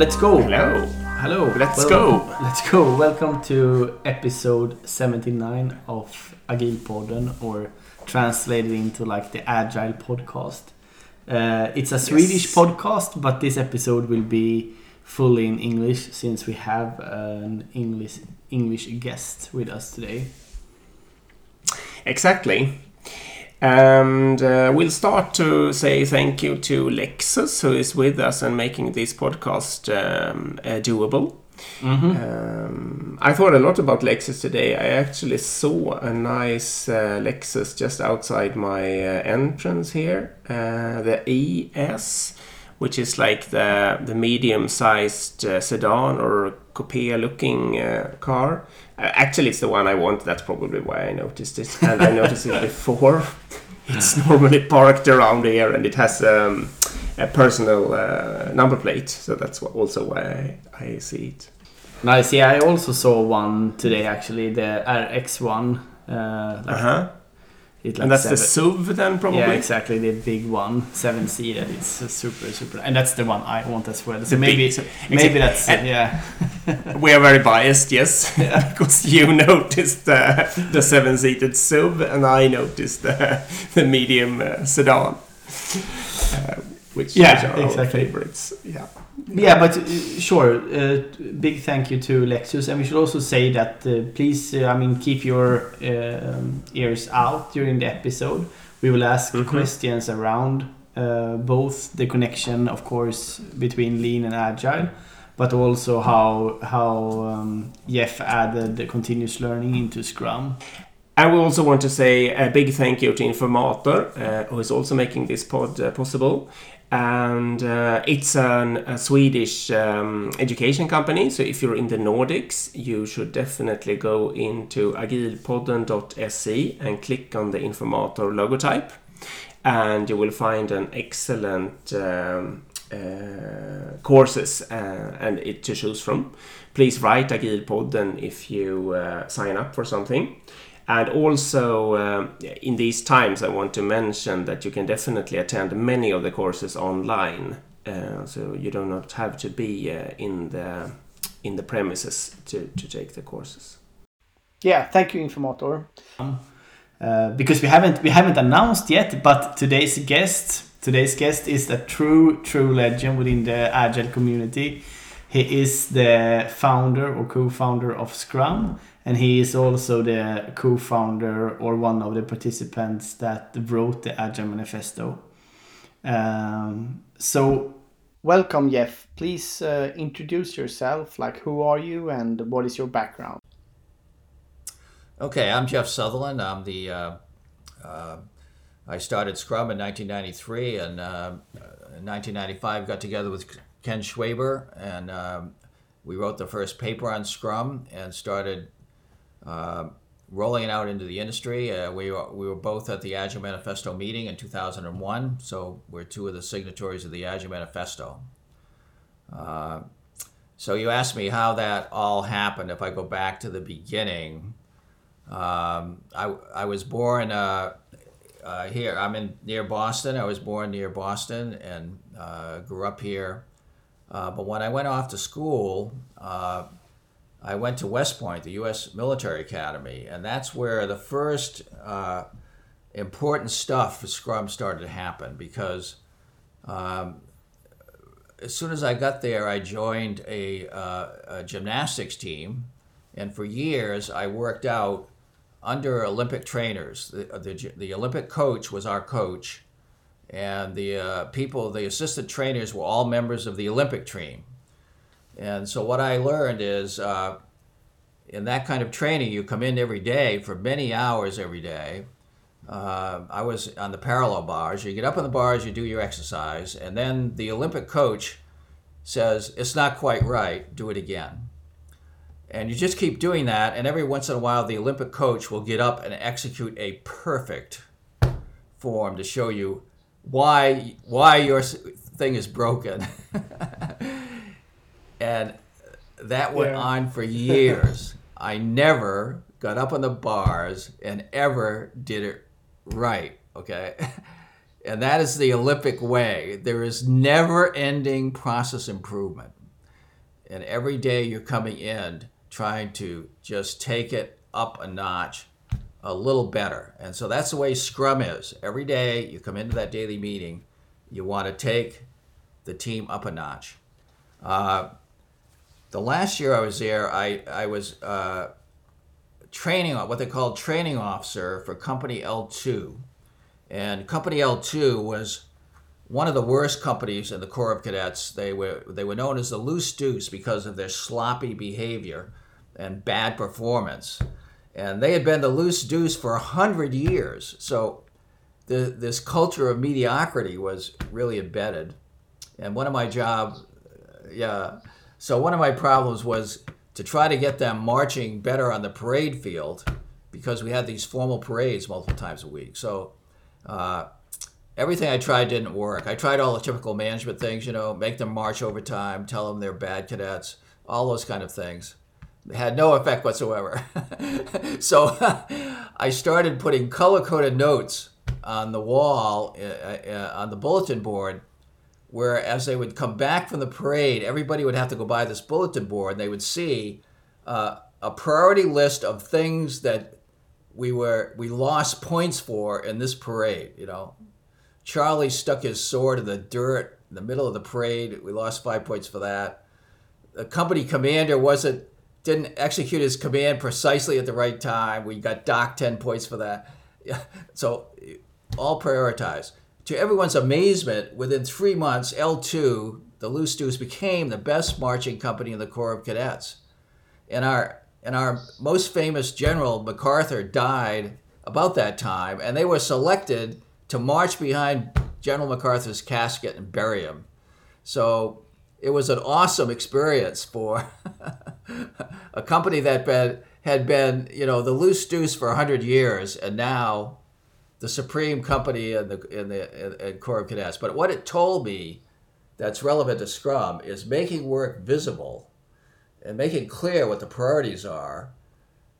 Let's go. Hello. Hello. Let's Well- go. Let's go. Welcome to episode 79 of Agile Podden, or translated into like the Agile podcast. Uh, it's a Swedish Yes. podcast, but this episode will be fully in English since we have an English English guest with us today. Exactly. And uh, we'll start to say thank you to Lexus, who is with us and making this podcast um, uh, doable. Mm-hmm. Um, I thought a lot about Lexus today. I actually saw a nice uh, Lexus just outside my uh, entrance here, uh, the ES, which is like the the medium-sized uh, sedan or coupe-looking car. Actually, it's the one I want. That's probably why I noticed it, and I noticed it before. It's normally parked around here, and it has um, a personal uh, number plate, so that's also why I, I see it. Nice. Yeah, I also saw one today actually, the RX one. Uh, like Uh huh. It like And that's the seven- SUV then, probably. Yeah, exactly. The big one, seven seated. It's uh, super, super, and that's the one I want as well. So The maybe, big- so- maybe that's and- yeah. We are very biased, yes, because you noticed the, the seven-seated SUV, and I noticed the, the medium uh, sedan, uh, which, Yeah, which are exactly. our favorites. Yeah. Yeah, but uh, sure. Uh, big thank you to Lexus, and we should also say that uh, please, uh, I mean, keep your um, ears out during the episode. We will ask Mhm. questions around uh, both the connection, of course, between lean and agile, but also how how um, Jeff added the continuous learning into Scrum. I we also want to say a big thank you to Informator, uh, who is also making this pod uh, possible. And uh, it's an, a Swedish um, education company, so if you're in the Nordics, you should definitely go into agilpodden.se and click on the Informator logotype. And you will find an excellent um, uh, courses uh, and it to choose from. Please write Agilpodden if you uh, sign up for something. And also, um, in these times, I want to mention that you can definitely attend many of the courses online, uh, so you do not have to be uh, in the in the premises to, to take the courses. Yeah, thank you, Informator. Uh, because we haven't we haven't announced yet, but today's guest today's guest is a true true legend within the agile community. He is the founder or co-founder of Scrum, and he is also the co-founder or one of the participants that wrote the Agile Manifesto. Um, so, welcome, Jeff. Please uh, introduce yourself. Like, who are you, and what is your background? Okay, I'm Jeff Sutherland. I'm the. Uh, uh, I started Scrum in 1993, and uh, in 1995 got together with Ken Schwaber, and um, we wrote the first paper on Scrum and started uh, rolling it out into the industry. Uh, we were, we were both at the Agile Manifesto meeting in 2001, so we're two of the signatories of the Agile Manifesto. Uh, so you asked me how that all happened. If I go back to the beginning. Um, I, I was born uh, uh, here. I'm in near Boston. I was born near Boston and uh, grew up here. Uh, but when I went off to school, uh, I went to West Point, the U.S. Military Academy, and that's where the first uh, important stuff for Scrum started to happen. Because um, as soon as I got there, I joined a, uh, a gymnastics team, and for years I worked out under Olympic trainers. The, the, the Olympic coach was our coach, and the uh, people, the assistant trainers, were all members of the Olympic team. And so what I learned is, uh, in that kind of training, you come in every day for many hours every day. Uh, I was on the parallel bars. You get up on the bars, you do your exercise, and then the Olympic coach says, It's not quite right, do it again. And you just keep doing that, and every once in a while, the Olympic coach will get up and execute a perfect form to show you why why your thing is broken. and that went Yeah. on for years. I never got up on the bars and ever did it right. Okay. And that is the Olympic way. There is never ending process improvement. And every day you're coming in trying to just take it up a notch a little better. And so that's the way Scrum is. Every day you come into that daily meeting, you want to take the team up a notch. Uh, the last year I was there, I, I was uh, training, what they called training officer for Company L2. And Company L2 was one of the worst companies in the Corps of Cadets. They were, they were known as the Loose Deuce because of their sloppy behavior and bad performance. And they had been the Loose Deuce for a hundred years. So the, this culture of mediocrity was really embedded. And one of my job, yeah, so one of my problems was to try to get them marching better on the parade field because we had these formal parades multiple times a week. So uh, everything I tried didn't work. I tried all the typical management things, you know, make them march over time, tell them they're bad cadets, all those kind of things. It had no effect whatsoever. so I started putting color coded notes on the wall, uh, uh, on the bulletin board, where as they would come back from the parade, everybody would have to go by this bulletin board. And they would see uh, a priority list of things that we were we lost points for in this parade. You know, Charlie stuck his sword in the dirt in the middle of the parade. We lost five points for that. The company commander wasn't didn't execute his command precisely at the right time. We got docked ten points for that. So all prioritized. To everyone's amazement, within three months, L2, the Loose Deuce, became the best marching company in the Corps of Cadets. And our, and our most famous general, MacArthur, died about that time, and they were selected to march behind General MacArthur's casket and bury him. So it was an awesome experience for a company that been, had been, you know, the loose deuce for 100 years, and now the supreme company in the in the of Cadets. But what it told me that's relevant to Scrum is making work visible and making clear what the priorities are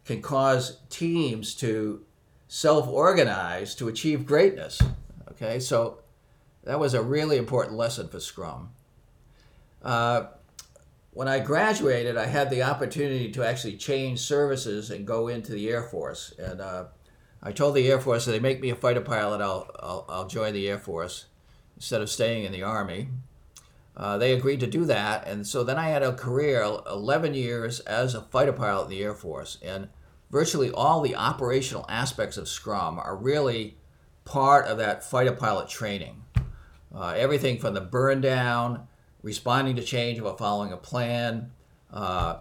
can cause teams to self-organize to achieve greatness. Okay, so that was a really important lesson for Scrum. Uh, when I graduated, I had the opportunity to actually change services and go into the Air Force. And uh, I told the Air Force if they make me a fighter pilot, I'll, I'll, I'll join the Air Force instead of staying in the Army. Uh, they agreed to do that, and so then I had a career 11 years as a fighter pilot in the Air Force. And virtually all the operational aspects of Scrum are really part of that fighter pilot training. Uh, everything from the burn down, responding to change while following a plan, uh,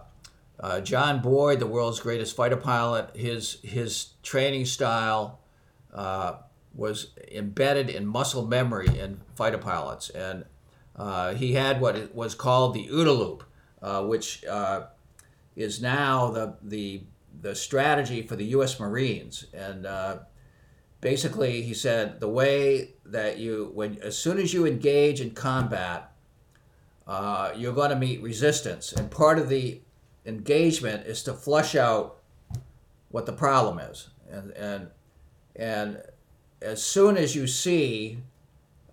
uh, John Boyd, the world's greatest fighter pilot, his his training style uh, was embedded in muscle memory in fighter pilots, and uh, he had what was called the OODA loop, uh, which uh, is now the the the strategy for the U.S. Marines, and uh, basically he said the way that you when as soon as you engage in combat, you're going to meet resistance, and part of the engagement is to flush out what the problem is. And, and, and as soon as you see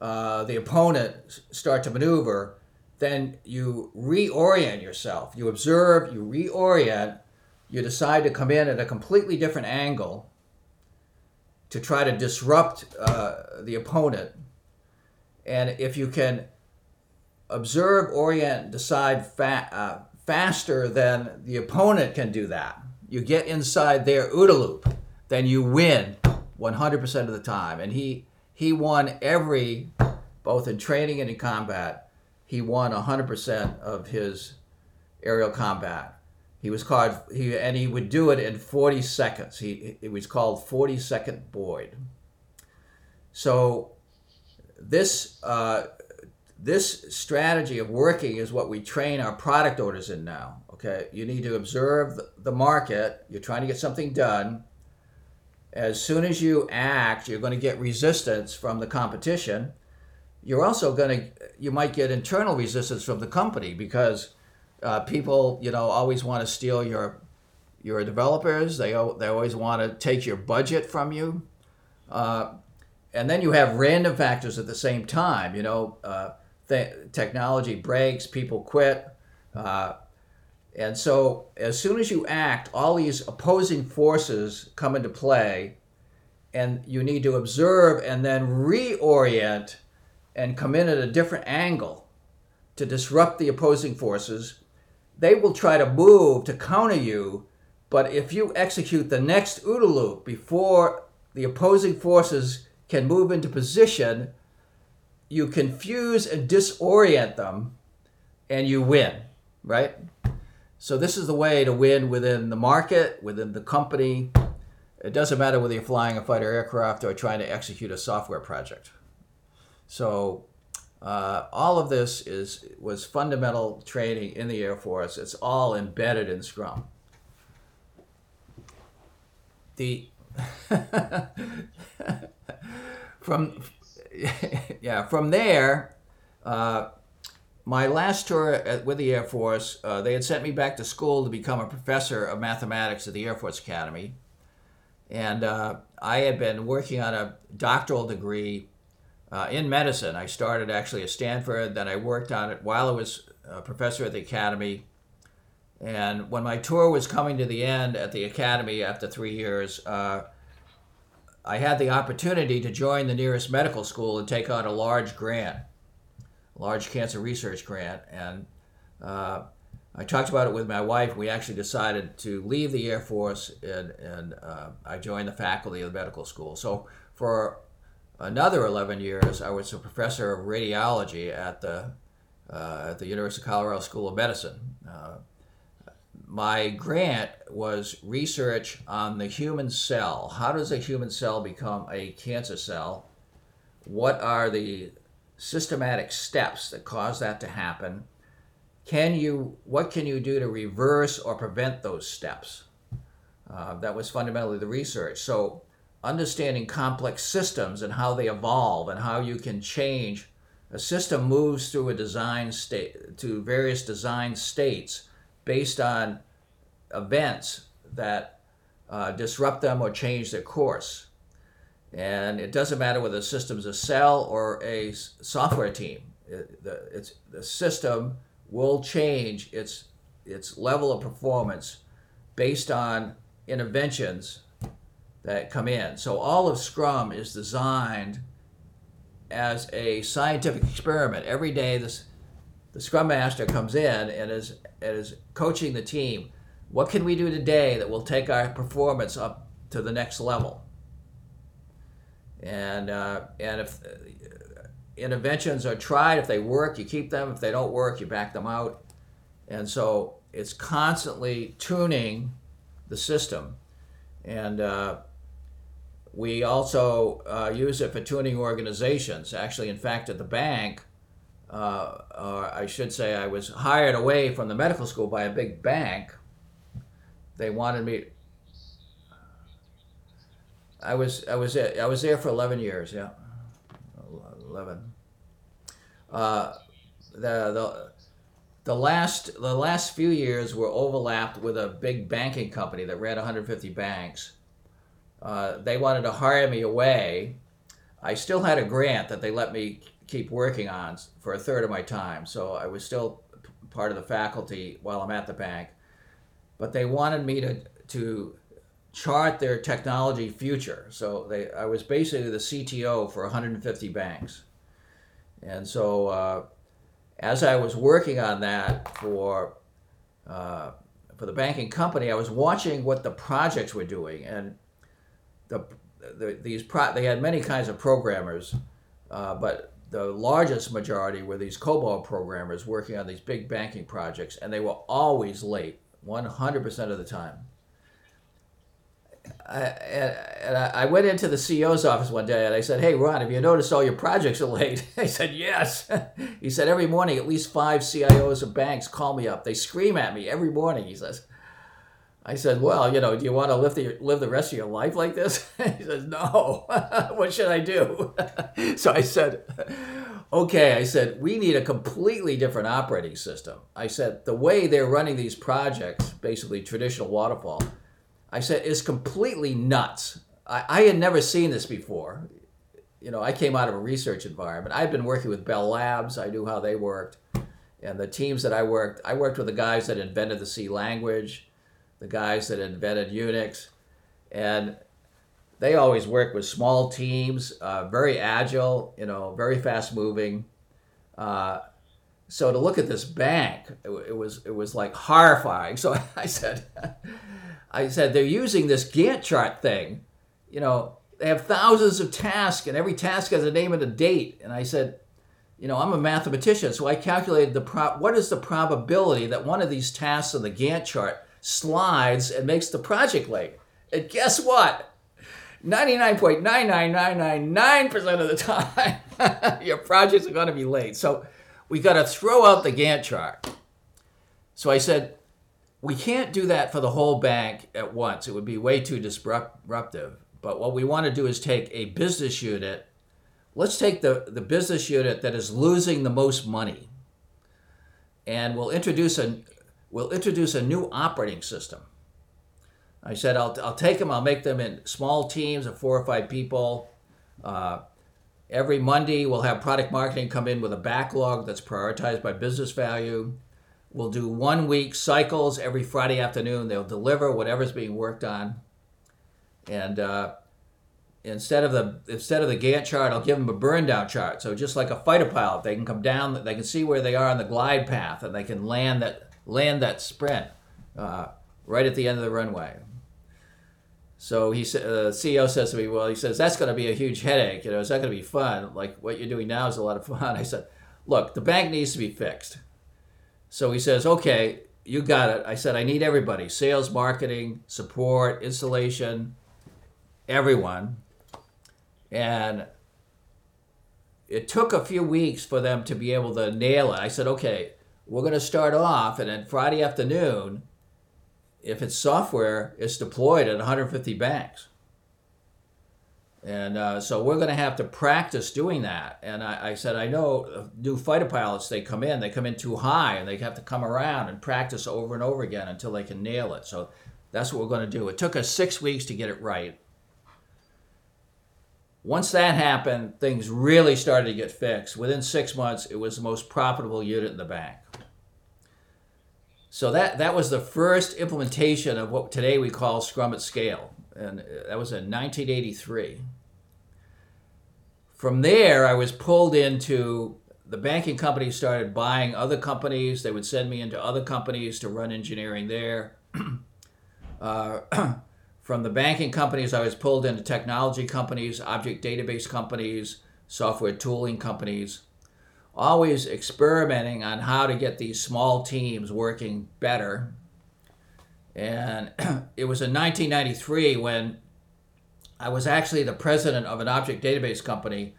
uh, the opponent start to maneuver, then you reorient yourself. You observe, you reorient, you decide to come in at a completely different angle to try to disrupt uh, the opponent. And if you can observe, orient, decide fa- uh, faster than the opponent can do that. You get inside their OODA loop, then you win 100% of the time. And he he won every, both in training and in combat, he won 100% of his aerial combat. He was called he and he would do it in 40 seconds. He it was called 40 second Boyd. So this uh, this strategy of working is what we train our product owners in now. Okay, you need to observe the market. You're trying to get something done. As soon as you act, you're going to get resistance from the competition. You're also going to, you might get internal resistance from the company because uh, people, you know, always want to steal your your developers. They they always want to take your budget from you. Uh, and then you have random factors at the same time. You know, uh, th- technology breaks, people quit. Uh, and so, as soon as you act, all these opposing forces come into play, and you need to observe and then reorient and come in at a different angle to disrupt the opposing forces. They will try to move to counter you, but if you execute the next OODA loop before the opposing forces can move into position, you confuse and disorient them, and you win, right? So this is the way to win within the market, within the company. It doesn't matter whether you're flying a fighter aircraft or trying to execute a software project. So uh, all of this is was fundamental training in the Air Force. It's all embedded in Scrum. The from yeah from there. Uh, my last tour at, with the Air Force, uh, they had sent me back to school to become a professor of mathematics at the Air Force Academy. And uh, I had been working on a doctoral degree uh, in medicine. I started actually at Stanford, then I worked on it while I was a professor at the Academy. And when my tour was coming to the end at the Academy after three years, uh, I had the opportunity to join the nearest medical school and take on a large grant a large cancer research grant, and uh, I talked about it with my wife. We actually decided to leave the Air Force, and, and uh, I joined the faculty of the medical school. So for another 11 years, I was a professor of radiology at the uh, at the University of Colorado School of Medicine. My grant was research on the human cell. How does a human cell become a cancer cell? What are the systematic steps that cause that to happen can you what can you do to reverse or prevent those steps uh, that was fundamentally the research so understanding complex systems and how they evolve and how you can change a system moves through a design state to various design states based on events that uh, disrupt them or change their course and it doesn't matter whether the system's a cell or a software team. It, the, it's, the system will change its, its level of performance based on interventions that come in. So all of Scrum is designed as a scientific experiment. Every day, this, the Scrum Master comes in and is, and is coaching the team. What can we do today that will take our performance up to the next level? and uh, and if uh, interventions are tried, if they work, you keep them. If they don't work, you back them out. And so it's constantly tuning the system, and uh, we also uh, use it for tuning organizations. Actually, in fact, at the bank. Uh, or I should say, I was hired away from the medical school by a big bank. They wanted me I was I was I was there for eleven years. Yeah, eleven. Uh, the the the last the last few years were overlapped with a big banking company that ran 150 banks. Uh, they wanted to hire me away. I still had a grant that they let me keep working on for a third of my time, so I was still part of the faculty while I'm at the bank. But they wanted me to to chart their technology future. So they, I was basically the CTO for 150 banks. And so uh, as I was working on that for, uh, for the banking company, I was watching what the projects were doing. And the, the, these pro- they had many kinds of programmers, uh, but the largest majority were these COBOL programmers working on these big banking projects, and they were always late, 100% of the time. I, and I went into the CEO's office one day and I said, Hey, Ron, have you noticed all your projects are late? He said, Yes. he said, Every morning, at least five CIOs of banks call me up. They scream at me every morning, he says. I said, Well, you know, do you want to live the, live the rest of your life like this? he says, No. what should I do? so I said, Okay. I said, We need a completely different operating system. I said, The way they're running these projects, basically traditional waterfall, I said, is completely nuts. I, I had never seen this before. you know, I came out of a research environment. I'd been working with Bell Labs. I knew how they worked, and the teams that I worked, I worked with the guys that invented the C language, the guys that invented Unix, and they always work with small teams, uh, very agile, you know, very fast moving. Uh, so to look at this bank, it, it, was it was like horrifying. So I said, I said they're using this Gantt chart thing, you know, they have thousands of tasks, and every task has a name and a date. And I said, you know, I'm a mathematician, so I calculated the pro- what is the probability that one of these tasks on the Gantt chart slides and makes the project late. And guess what? 99.99999% of the time, your projects are going to be late. So we got to throw out the Gantt chart. So I said, we can't do that for the whole bank at once. It would be way too disruptive. But what we want to do is take a business unit. Let's take the, the business unit that is losing the most money, and we'll introduce a we'll introduce a new operating system. I said I'll, I'll take them. I'll make them in small teams of four or five people. Uh, every Monday we'll have product marketing come in with a backlog that's prioritized by business value. We'll do one week cycles every Friday afternoon. They'll deliver whatever's being worked on and uh, instead of the instead of the Gantt chart, I'll give them a burn down chart. So just like a fighter pilot, they can come down, they can see where they are on the glide path, and they can land that land that sprint uh, right at the end of the runway. So he said, uh, the CEO says to me, "Well, he says that's going to be a huge headache. You know, it's not going to be fun. Like what you're doing now is a lot of fun." I said, "Look, the bank needs to be fixed." So he says, "Okay, you got it." I said, "I need everybody: sales, marketing, support, installation." everyone. And it took a few weeks for them to be able to nail it. I said, okay, we're going to start off, and then Friday afternoon, if it's software, it's deployed at 150 banks. And uh, so we're going to have to practice doing that. And I, I, said, I know new fighter pilots, they come in, they come in too high, and they have to come around and practice over and over again until they can nail it. So that's what we're going to do. It took us six weeks to get it right. Once that happened, things really started to get fixed. Within six months, it was the most profitable unit in the bank. So that, that was the first implementation of what today we call Scrum at Scale. And that was in 1983. From there, I was pulled into the banking companies started buying other companies. They would send me into other companies to run engineering there. uh, from the banking companies, I was pulled into technology companies, object database companies, software tooling companies, always experimenting on how to get these small teams working better. And it was in 1993 when I was actually the president of an object database company,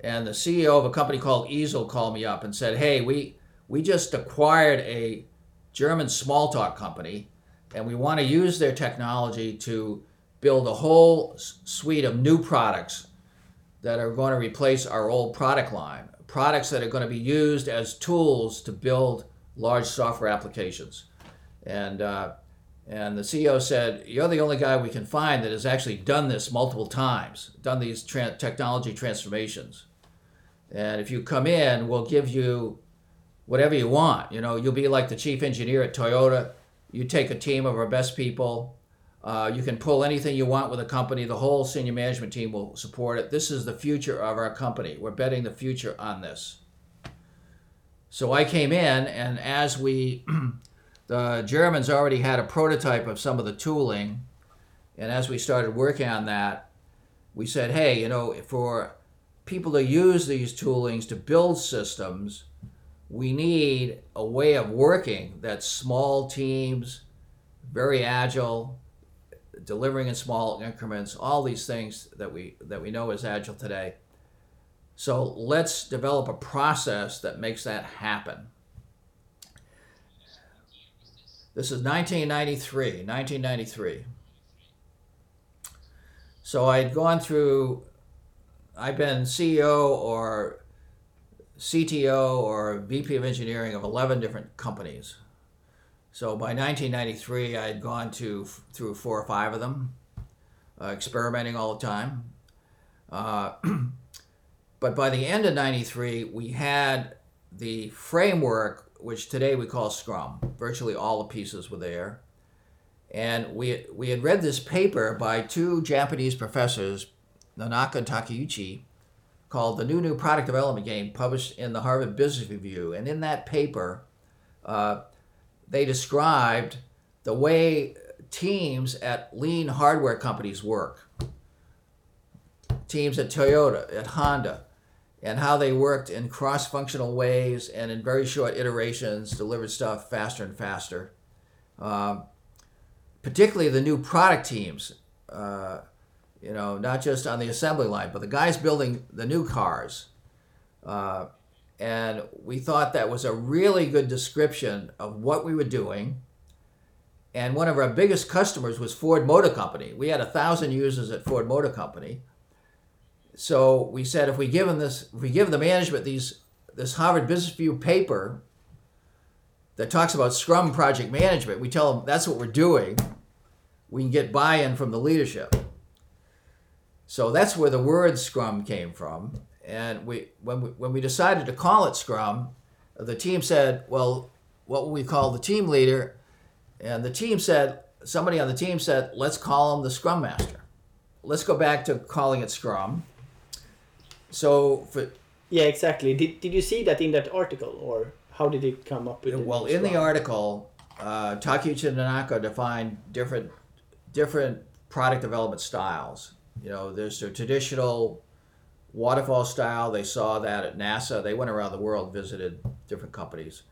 and the CEO of a company called Easel called me up and said, "Hey, we we just acquired a German Smalltalk company, and we want to use their technology to build a whole suite of new products that are going to replace our old product line products that are going to be used as tools to build large software applications and uh, and the CEO said, You're the only guy we can find that has actually done this multiple times, done these tra- technology transformations. And if you come in, we'll give you whatever you want. You know, you'll be like the chief engineer at Toyota you take a team of our best people. Uh, you can pull anything you want with a company. The whole senior management team will support it. This is the future of our company. We're betting the future on this. So I came in, and as we, the Germans already had a prototype of some of the tooling, and as we started working on that, we said, hey, you know, for people to use these toolings to build systems, we need a way of working that's small teams, very agile, delivering in small increments, all these things that we that we know is agile today. So let's develop a process that makes that happen. This is 1993, 1993. So I'd gone through, I've been CEO or CTO or VP of engineering of 11 different companies. So by 1993, I had gone to through four or five of them, uh, experimenting all the time. Uh, but by the end of 93, we had the framework, which today we call Scrum. Virtually all the pieces were there. And we, we had read this paper by two Japanese professors, Nonaka and Takeuchi, called The New New Product Development Game, published in the Harvard Business Review. And in that paper, uh, they described the way teams at lean hardware companies work. Teams at Toyota, at Honda, and how they worked in cross functional ways and in very short iterations delivered stuff faster and faster. Um, particularly the new product teams. Uh, you know, not just on the assembly line, but the guys building the new cars. Uh, and we thought that was a really good description of what we were doing. And one of our biggest customers was Ford Motor Company. We had a thousand users at Ford Motor Company. So we said if we give them this, if we give the management these this Harvard Business Review paper that talks about Scrum project management, we tell them that's what we're doing. We can get buy-in from the leadership. So that's where the word Scrum came from. And we when we when we decided to call it Scrum, the team said, "Well, what will we call the team leader?" And the team said, somebody on the team said, "Let's call him the Scrum Master." Let's go back to calling it Scrum. So for yeah, exactly. Did, did you see that in that article, or how did it come up with? well, in the article, uh, Takeuchi and Nonaka defined different different product development styles. You know, there's the traditional waterfall style. They saw that at NASA. They went around the world, visited different companies,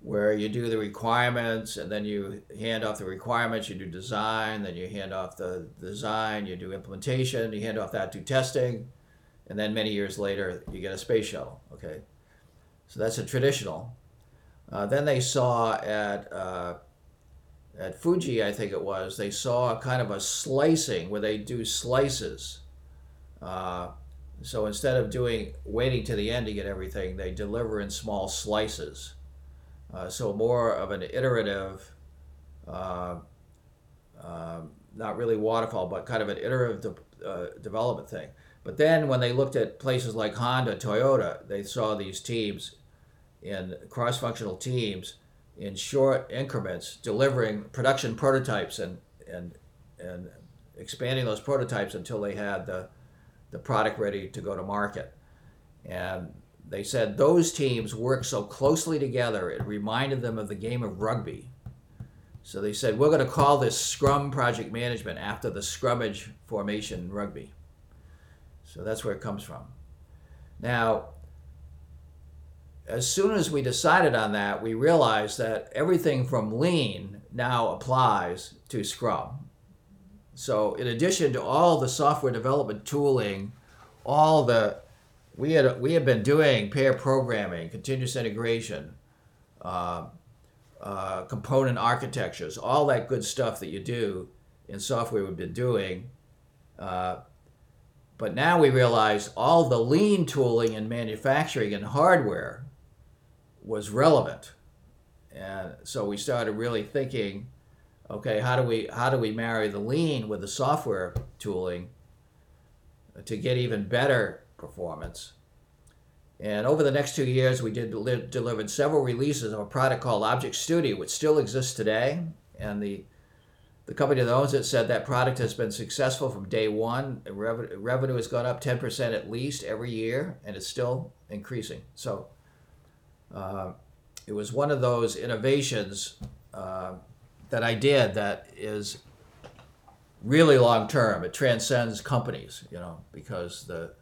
where you do the requirements and then you hand off the requirements. You do design, then you hand off the design. You do implementation. You hand off that to testing, and then many years later you get a space shuttle. Okay, so that's a traditional. Uh, then they saw at uh, at Fuji, I think it was, they saw a kind of a slicing where they do slices. Uh, so instead of doing waiting to the end to get everything, they deliver in small slices. Uh, so more of an iterative, uh, um, not really waterfall, but kind of an iterative de- uh, development thing. But then when they looked at places like Honda, Toyota, they saw these teams in cross-functional teams in short increments, delivering production prototypes and and and expanding those prototypes until they had the the product ready to go to market. And they said those teams worked so closely together, it reminded them of the game of rugby. So they said, we're going to call this Scrum Project Management after the scrummage formation in rugby. So that's where it comes from. Now, as soon as we decided on that, we realized that everything from lean now applies to Scrum. So, in addition to all the software development tooling, all the we had we had been doing pair programming, continuous integration, uh, uh, component architectures, all that good stuff that you do in software we've been doing. Uh, but now we realize all the lean tooling in manufacturing and hardware was relevant. And so we started really thinking, okay, how do we how do we marry the lean with the software tooling to get even better performance? And over the next two years, we did delivered several releases of a product called Object Studio, which still exists today. And the the company that owns it said that product has been successful from day one. Revenue, revenue has gone up 10% at least every year, and it's still increasing. So uh, it was one of those innovations uh, that I did that is really long term. It transcends companies, you know, because the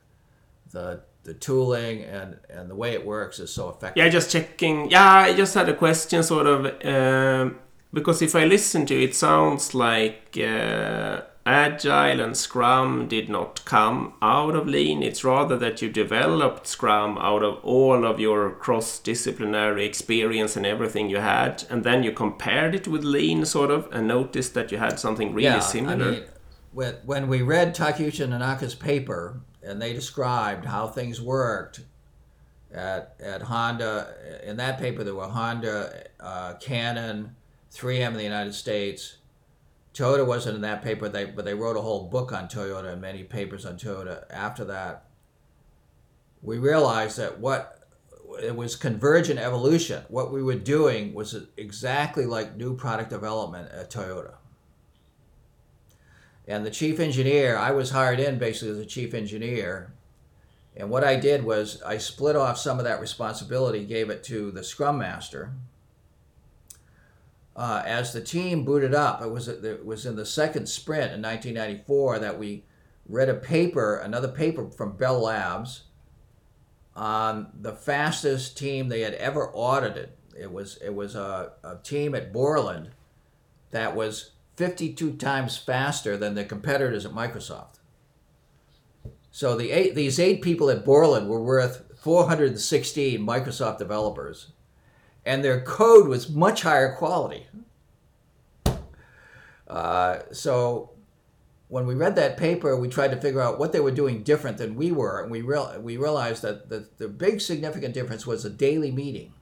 the the tooling and and the way it works is so effective. Yeah, just checking. Yeah, I just had a question, sort of, um, because if I listen to it, it sounds like. Uh, Agile and Scrum did not come out of Lean. It's rather that you developed Scrum out of all of your cross disciplinary experience and everything you had. And then you compared it with Lean, sort of, and noticed that you had something really yeah, similar. I mean, when, when we read Takeuchi Nonaka's paper and they described how things worked at, at Honda, in that paper, there were Honda, uh, Canon, 3M in the United States. Toyota wasn't in that paper, they, but they wrote a whole book on Toyota and many papers on Toyota after that. we realized that what it was convergent evolution. What we were doing was exactly like new product development at Toyota. And the chief engineer, I was hired in basically as a chief engineer. And what I did was I split off some of that responsibility, gave it to the scrum master. Uh, as the team booted up, it was it was in the second sprint in 1994 that we read a paper, another paper from Bell Labs, on the fastest team they had ever audited. It was it was a, a team at Borland that was 52 times faster than the competitors at Microsoft. So the eight, these eight people at Borland were worth 416 Microsoft developers, and their code was much higher quality. Uh, so when we read that paper, we tried to figure out what they were doing different than we were, and we real, we realized that the, the big significant difference was a daily meeting.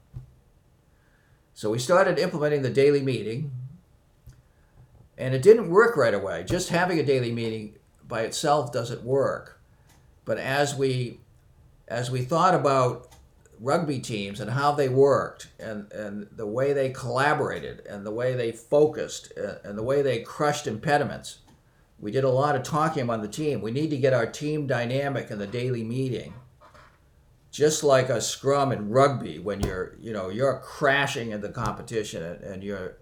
So we started implementing the daily meeting, and it didn't work right away. Just having a daily meeting by itself doesn't work. But as we as we thought about rugby teams and how they worked and, and the way they collaborated and the way they focused and, the way they crushed impediments, we did a lot of talking among the team. We need to get our team dynamic in the daily meeting. Just like a scrum in rugby, when you're, you know, you're crashing in the competition and, and you're,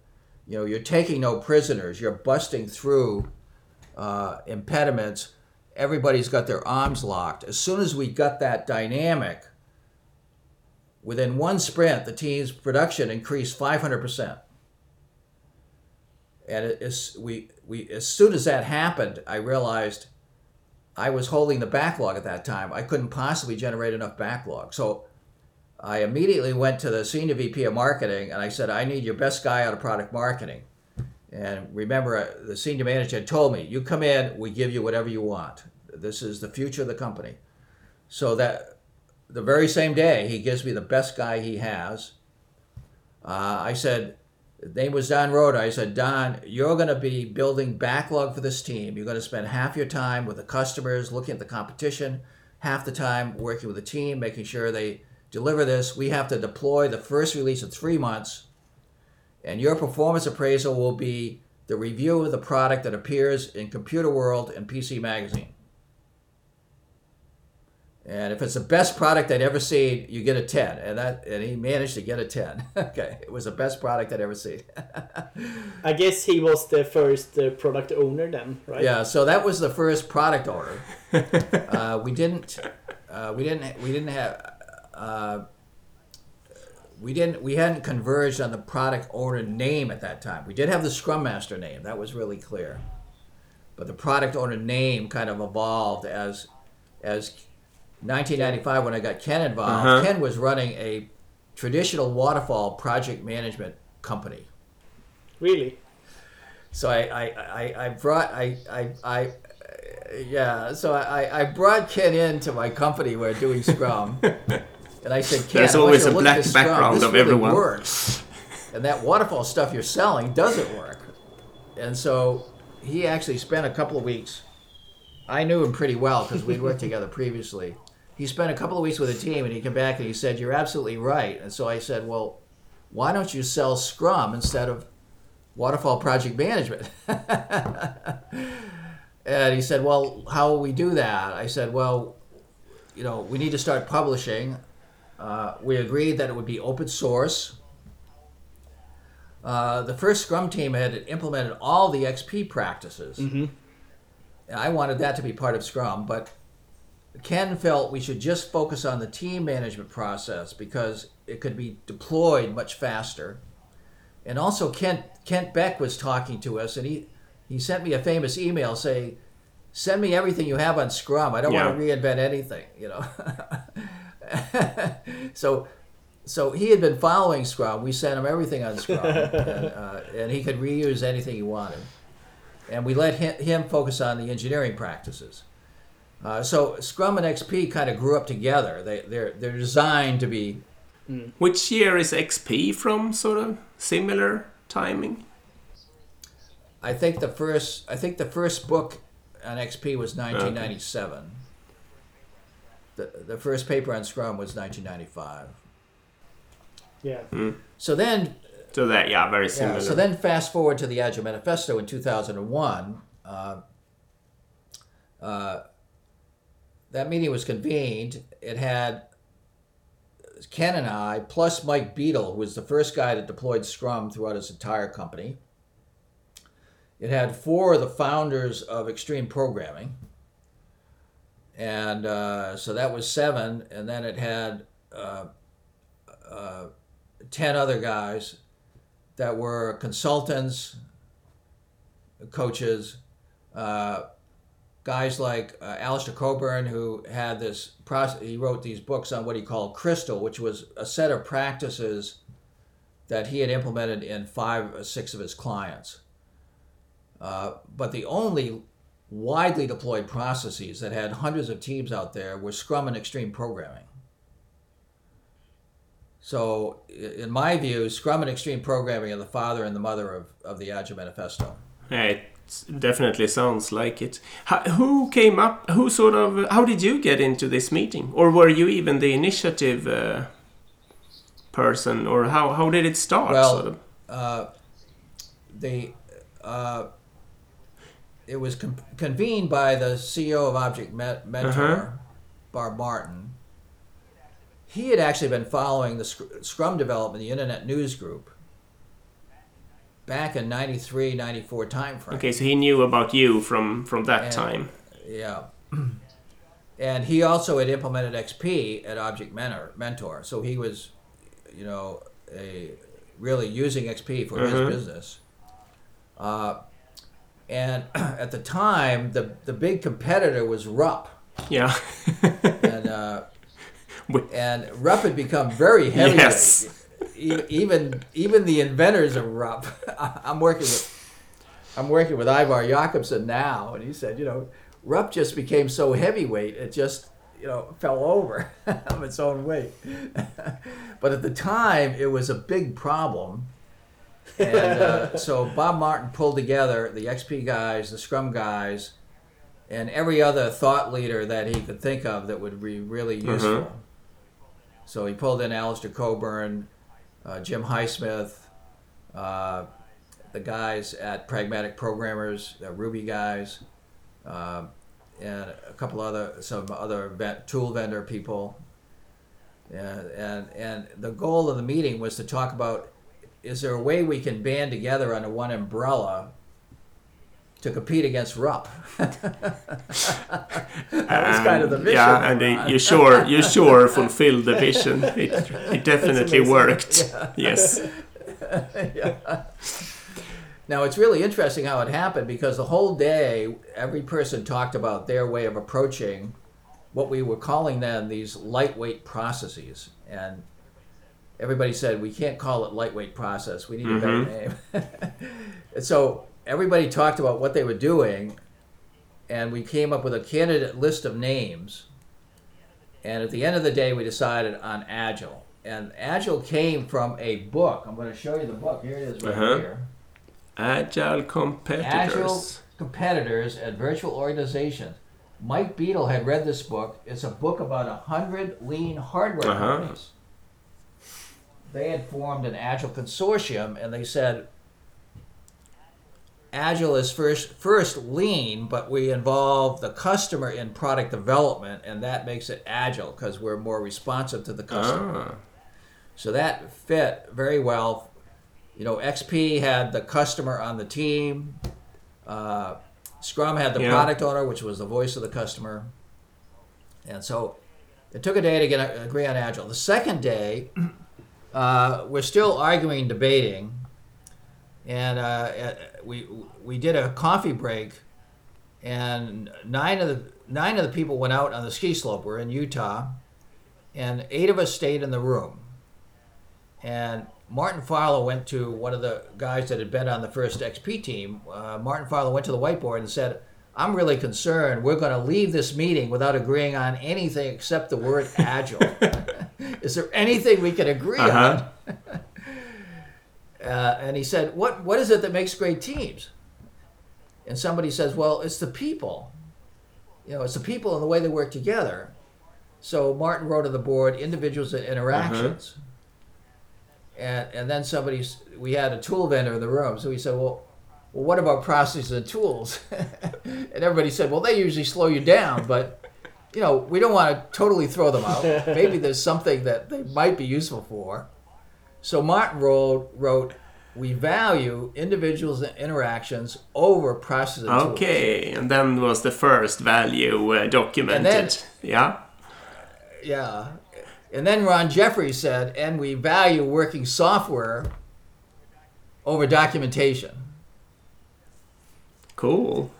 you know, you're taking no prisoners. You're busting through uh, impediments everybody's got their arms locked. As soon as we got that dynamic, within one sprint, the team's production increased 500%. And it is, we, we, as soon as that happened, I realized I was holding the backlog at that time. I couldn't possibly generate enough backlog. So I immediately went to the senior VP of marketing and I said, I need your best guy out of product marketing. And remember, uh, the senior manager had told me, "You come in, we give you whatever you want. This is the future of the company." So that the very same day, he gives me the best guy he has. Uh, I said, name was Don Rhoda. I said, Don, you're going to be building backlog for this team. You're going to spend half your time with the customers, looking at the competition, half the time working with the team, making sure they deliver this. We have to deploy the first release in three months and your performance appraisal will be the review of the product that appears in Computer World and PC Magazine. And if it's the best product I'd ever seen, you get a 10. And that and he managed to get a 10. okay, it was the best product I'd ever seen. I guess he was the first uh, product owner then, right? Yeah, so that was the first product owner. uh, we didn't uh, we didn't we didn't have uh, we didn't we hadn't converged on the product owner name at that time. We did have the Scrum Master name. That was really clear. But the product owner name kind of evolved as as 1995 when I got Ken involved. Uh-huh. Ken was running a traditional waterfall project management company. Really? So I I, I, I brought I, I, I yeah, so I, I brought Ken into my company. We're doing Scrum. And I said, Ken, there's always a black background of really everyone. Works. and that waterfall stuff you're selling doesn't work. And so he actually spent a couple of weeks. I knew him pretty well because we'd worked together previously. He spent a couple of weeks with the team and he came back and he said, You're absolutely right. And so I said, Well, why don't you sell Scrum instead of waterfall project management? and he said, Well, how will we do that? I said, Well, you know, we need to start publishing. Uh, we agreed that it would be open source. Uh, the first Scrum team had implemented all the XP practices. Mm-hmm. I wanted that to be part of Scrum, but Ken felt we should just focus on the team management process because it could be deployed much faster. And also, Kent, Kent Beck was talking to us, and he, he sent me a famous email saying, Send me everything you have on Scrum. I don't yeah. want to reinvent anything, you know. so so he had been following Scrum. We sent him everything on Scrum, and, uh, and, he could reuse anything he wanted. And we let him, him focus on the engineering practices. Uh, so Scrum and XP kind of grew up together. They they're they're designed to be. Hmm. Which year is XP from? Sort of similar timing. I think the first I think the first book on XP was 1997. the, the first paper on Scrum was 1995. Yeah. So then So that yeah, very similar. Yeah, so then fast forward to the Agile Manifesto in 2001. Uh, uh, that meeting was convened. It had Ken and I, plus Mike Beedle, who was the first guy that deployed Scrum throughout his entire company. It had four of the founders of Extreme Programming. And uh, so that was seven. And then it had uh, uh, 10 other guys that were consultants, coaches, uh, guys like uh, Alistair Cockburn, who had this process. He wrote these books on what he called Crystal, which was a set of practices that he had implemented in five or six of his clients. Uh, but the only widely deployed processes that had hundreds of teams out there were Scrum and Extreme Programming. So, in my view, Scrum and Extreme Programming are the father and the mother of, of the Agile Manifesto. It definitely sounds like it. How, who came up? Who sort of? How did you get into this meeting, or were you even the initiative uh, person, or how how did it start? Well, sort of? uh, the uh, it was con- convened by the CEO of Object Met- Mentor, Uh-huh. Bob Martin. He had actually been following the Sc- Scrum development, the Internet News Group, back in 93, 94 timeframe. Okay, so he knew about you from from that And- time. Yeah. And he also had implemented XP at Object Mentor, Mentor. So he was, you know, a really using XP for Mhm. his business. Uh, and at the time, the the big competitor was RUP, Yeah. and uh, and RUP had become very heavy. Yes. Even even the inventors of RUP. I'm working with I'm working with Ivar Jacobson now, and he said, you know, RUP just became so heavyweight, it just you know fell over of its own weight. but at the time, it was a big problem. And uh, so Bob Martin pulled together the XP guys, the Scrum guys, and every other thought leader that he could think of that would be really useful. So he pulled in Alistair Cockburn, uh, Jim Highsmith, uh, the guys at Pragmatic Programmers, the Ruby guys, uh, and a couple other some other tool vendor people. And, and and the goal of the meeting was to talk about is there a way we can band together under one umbrella to compete against RUP? that was kind of the And, mission. Yeah, and we were on. you sure you sure fulfilled the vision. It it definitely worked. Yes. Yeah. Now it's really interesting how it happened because the whole day every person talked about their way of approaching what we were calling then these lightweight processes and everybody said we can't call it lightweight process we need a better mm-hmm. name and so everybody talked about what they were doing and we came up with a candidate list of names and at the end of the day we decided on agile and agile came from a book i'm going to show you the book here it is right Uh-huh. here Agile competitors. Agile competitors at virtual organizations. Mike Beedle had read this book. It's a book about a hundred lean hardware Uh-huh. companies. They had formed an Agile consortium, and they said, Agile is first first lean, but we involve the customer in product development, and that makes it agile because we're more responsive to the customer. Ah. So that fit very well. You know, XP had the customer on the team. Uh, Scrum had the Yeah. product owner, which was the voice of the customer. And so it took a day to get agree on Agile. The second day, uh, we're still arguing, debating, and uh, we we did a coffee break, and nine of the nine of the people went out on the ski slope. We're in Utah, and eight of us stayed in the room. And Martin Fowler went to one of the guys that had been on the first XP team. Uh, Martin Fowler went to the whiteboard and said, I'm really concerned. We're going to leave this meeting without agreeing on anything except the word agile. Is there anything we can agree Uh-huh. on? Uh, and he said, what, what is it that makes great teams? And somebody says, well, it's the people. You know, it's the people and the way they work together. So Martin wrote on the board individuals and interactions. And, and then somebody, we had a tool vendor in the room. So we said, well, well what about processes and tools? and everybody said, well, they usually slow you down, but you know, we don't want to totally throw them out. Maybe there's something that they might be useful for. So Martin wrote, wrote we value individuals and interactions over processes. Okay, and then was the first value uh, documented. then- yeah. Yeah. And then Ron Jeffrey said, and we value working software over documentation. Cool.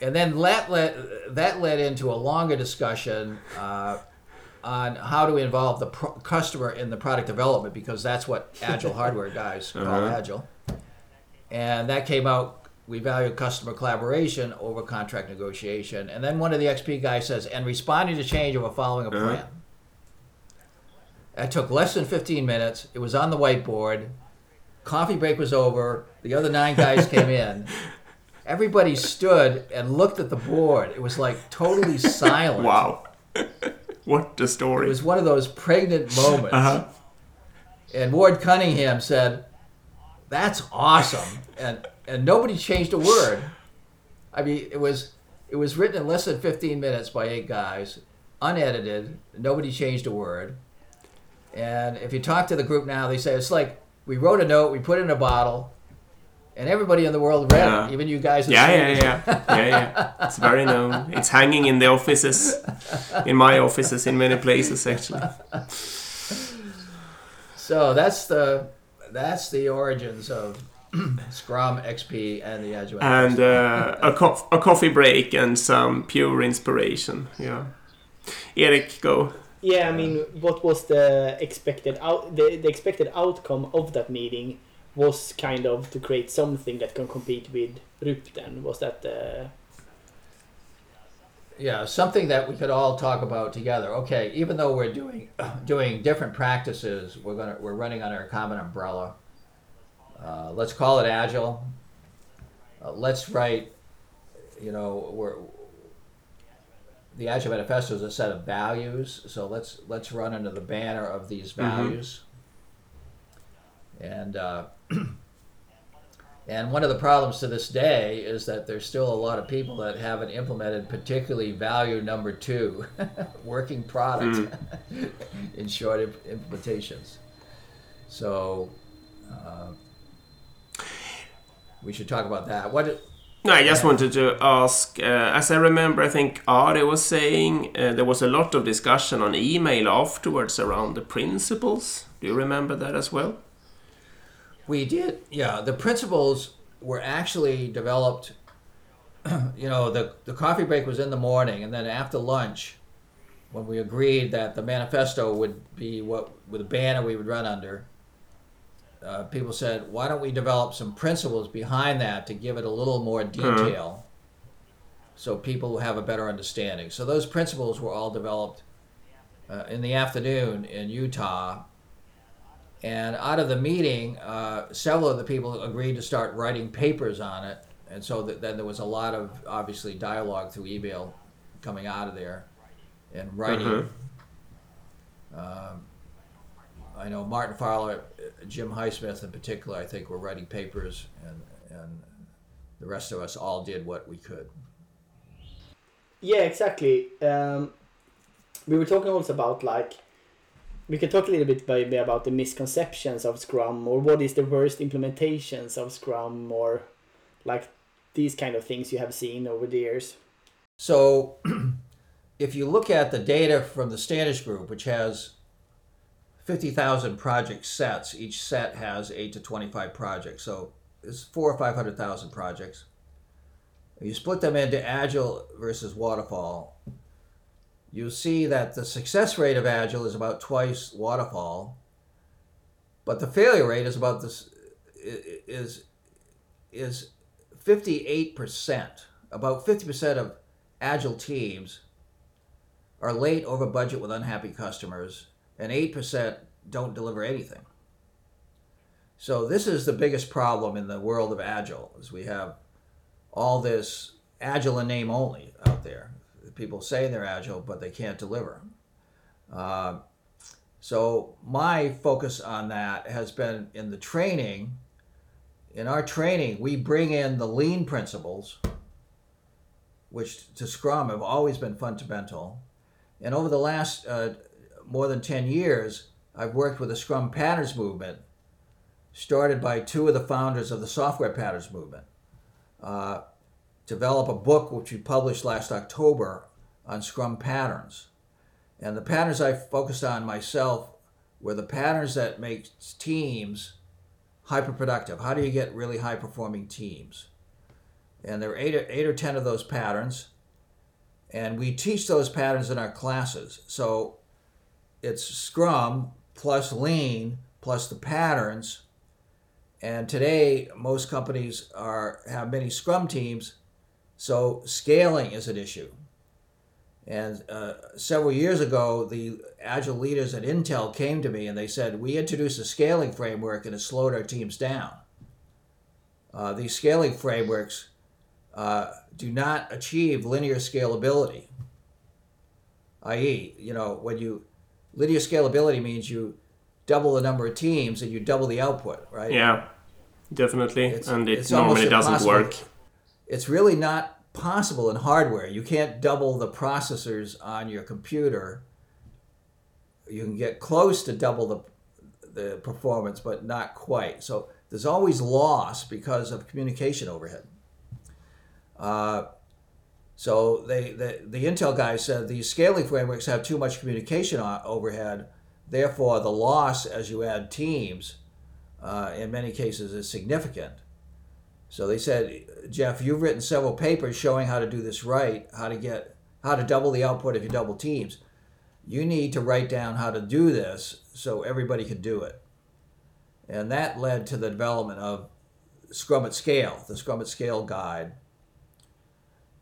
And then that led, that led into a longer discussion uh, on how to involve the pro- customer in the product development because that's what agile hardware guys call Uh-huh. agile. And that came out. We value customer collaboration over contract negotiation. And then one of the XP guys says, and responding to change over following a Uh-huh. plan. That took less than 15 minutes. It was on the whiteboard. Coffee break was over. The other nine guys came in. Everybody stood and looked at the board. It was like totally silent. Wow. What a story. It was one of those pregnant moments. Uh-huh. And Ward Cunningham said, "That's awesome," and and nobody changed a word. I mean, it was it was written in less than 15 minutes by eight guys, unedited. Nobody changed a word. And if you talk to the group now, they say it's like we wrote a note, we put it in a bottle, and everybody in the world read Yeah. it, even you guys. in Yeah, yeah, yeah, yeah, yeah. It's very known. It's hanging in the offices, in my offices, in many places actually. So that's the that's the origins of Scrum, XP, and the Agile. And uh, a, co- a coffee break and some pure inspiration. Yeah. Erik, go. Yeah, I mean, what was the expected out? The, the expected outcome of that meeting was kind of to create something that can compete with RUP. Then was that the yeah, something that we could all talk about together. Okay, even though we're doing doing different practices, we're gonna we're running under a common umbrella. Uh, let's call it agile. Uh, let's write. You know, we're the Agile Manifesto is a set of values, so let's let's run under the banner of these values. And uh, and one of the problems to this day is that there's still a lot of people that haven't implemented particularly value number two, working product, in short imp- implementations. So uh, we should talk about that. What? No, I just wanted to ask. Uh, as I remember, I think Ari was saying uh, there was a lot of discussion on email afterwards around the principles. Do you remember that as well? We did, yeah. The principles were actually developed. You know, the the coffee break was in the morning, and then after lunch, when we agreed that the manifesto would be what with a banner we would run under. Uh, people said, "Why don't we develop some principles behind that to give it a little more detail, so people will have a better understanding?" So those principles were all developed uh, in the afternoon in Utah, and out of the meeting, uh, several of the people agreed to start writing papers on it. And so that, then there was a lot of obviously dialogue through email coming out of there and writing. Mhm. Um, I know Martin Fowler, uh, Jim Highsmith in particular, I think were writing papers, and, and the rest of us all did what we could. Yeah, exactly. Um, we were talking also about like we can talk a little bit maybe about the misconceptions of Scrum or what is the worst implementations of Scrum or like these kind of things you have seen over the years. So, if you look at the data from the Standish Group, which has 50,000 project sets, each set has 8 to 25 projects. So, it's four or 500,000 projects. You split them into Agile versus Waterfall, you'll see that the success rate of Agile is about twice Waterfall, but the failure rate is about this is is 58%. About 50% of agile teams are late over budget with unhappy customers, and 8% don't deliver anything. So this is the biggest problem in the world of agile is we have all this agile in name only out there. People say they're agile, but they can't deliver. Uh, so my focus on that has been in the training. In our training, we bring in the lean principles, which to Scrum have always been fundamental. And over the last uh, more than 10 years, I've worked with the Scrum Patterns movement, started by two of the founders of the Software Patterns movement. Uh, develop a book which we published last October on Scrum patterns. And the patterns I focused on myself were the patterns that make teams hyper productive. How do you get really high performing teams? And there are eight or, eight or ten of those patterns. And we teach those patterns in our classes. So it's Scrum plus Lean plus the patterns. And today, most companies are have many Scrum teams, so scaling is an issue. And uh, several years ago, the agile leaders at Intel came to me and they said, We introduced a scaling framework and it slowed our teams down. Uh, these scaling frameworks uh, do not achieve linear scalability. I.e., you know, when you linear scalability means you double the number of teams and you double the output, right? Yeah, definitely. It's- and it it's normally doesn't work. It's really not possible in hardware. You can't double the processors on your computer. You can get close to double the the performance, but not quite. So there's always loss because of communication overhead. Uh, so they the, the Intel guys said these scaling frameworks have too much communication overhead. Therefore, the loss as you add teams, uh, in many cases, is significant. So they said, Jeff, you've written several papers showing how to do this right, how to get how to double the output if you double teams. You need to write down how to do this so everybody can do it. And that led to the development of Scrum at Scale, the Scrum at Scale guide.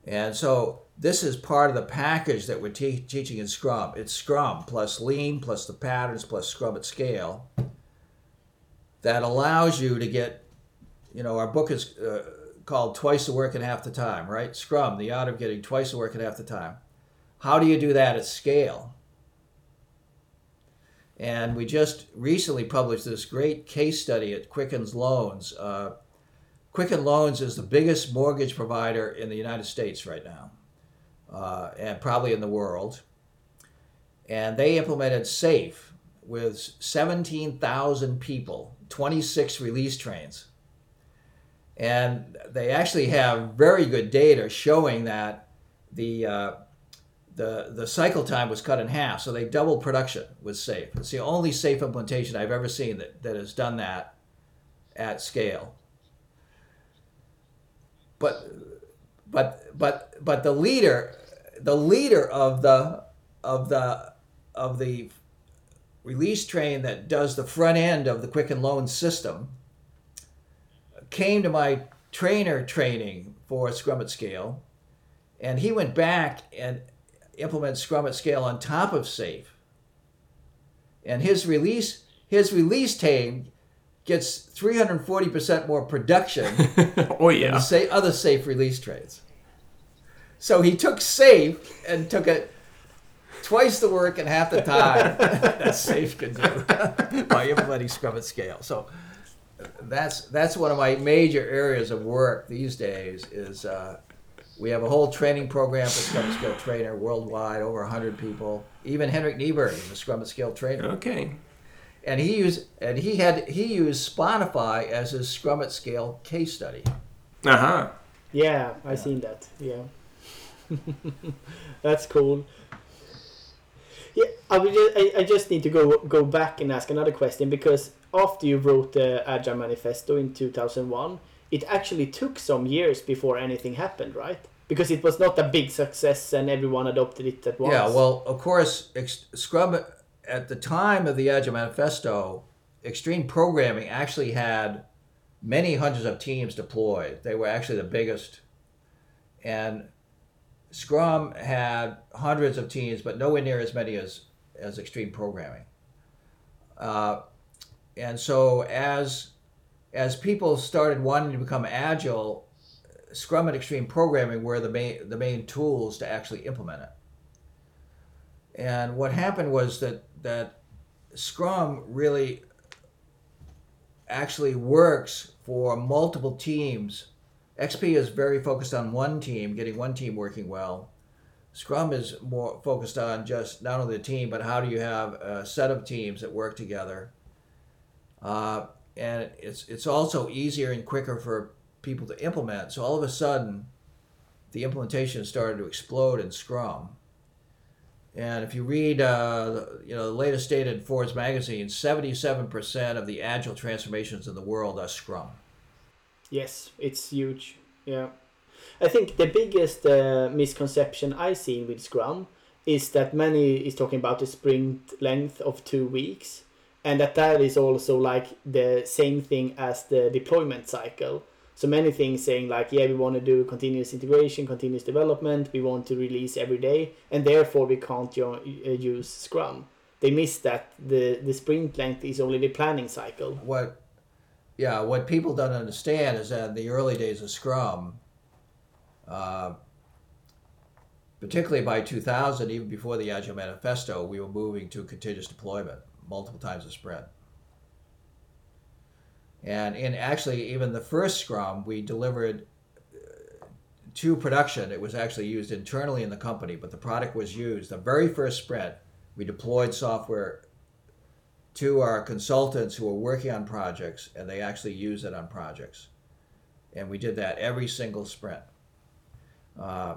And so this is part of the package that we're te- teaching in Scrum. It's Scrum plus Lean plus the patterns plus Scrum at Scale that allows you to get you know, our book is uh, called Twice the Work in Half the Time, right? Scrum, the art of getting twice the work in half the time. How do you do that at scale? And we just recently published this great case study at Quicken Loans. Uh, Quicken Loans is the biggest mortgage provider in the United States right now, uh, and probably in the world. And they implemented SAFE with 17,000 people, 26 release trains and they actually have very good data showing that the uh, the the cycle time was cut in half. So they doubled production with Safe. It's the only Safe implementation I've ever seen that, that has done that at scale. But but but but the leader the leader of the of the of the release train that does the front end of the Quicken Loan system came to my trainer training for Scrum at Scale, and he went back and implemented Scrum at Scale on top of Safe. And his release his release team gets 340% more production oh than yeah. the sa- other Safe release trades. So he took Safe and took it twice the work and half the time that Safe could do by implementing Scrum at Scale. So that's that's one of my major areas of work these days. Is uh, we have a whole training program for Scrum at Scale trainer worldwide, over 100 people. Even Henrik Kniberg is a Scrum at Scale trainer Okay. and he used and he had he used Spotify as his Scrum at Scale case study. Uh huh. Yeah, I seen that. Yeah, that's cool. Yeah, I, would ju- I, I just need to go go back and ask another question because after you wrote the Agile Manifesto in 2001, it actually took some years before anything happened, right? Because it was not a big success and everyone adopted it at once. Yeah, well, of course, ex- Scrum at the time of the Agile Manifesto, extreme programming actually had many hundreds of teams deployed. They were actually the biggest, and Scrum had hundreds of teams, but nowhere near as many as as extreme programming. Uh, and so as as people started wanting to become agile, Scrum and extreme programming were the main the main tools to actually implement it. And what happened was that that Scrum really actually works for multiple teams. XP is very focused on one team, getting one team working well. Scrum is more focused on just not only the team, but how do you have a set of teams that work together. Uh, and it's it's also easier and quicker for people to implement. So all of a sudden, the implementation started to explode in Scrum. And if you read, uh, you know, the latest data in Forbes magazine, seventy-seven percent of the agile transformations in the world are Scrum. Yes, it's huge. Yeah, I think the biggest uh, misconception I see with Scrum is that many is talking about a sprint length of two weeks, and that that is also like the same thing as the deployment cycle. So many things saying like, yeah, we want to do continuous integration, continuous development, we want to release every day, and therefore we can't uh, use Scrum. They miss that the the sprint length is only the planning cycle. What, yeah, what people don't understand is that in the early days of Scrum, uh, particularly by 2000, even before the Agile Manifesto, we were moving to continuous deployment multiple times a sprint. And in actually, even the first Scrum, we delivered uh, to production. It was actually used internally in the company, but the product was used. The very first sprint, we deployed software to our consultants who were working on projects, and they actually used it on projects. And we did that every single sprint. Uh,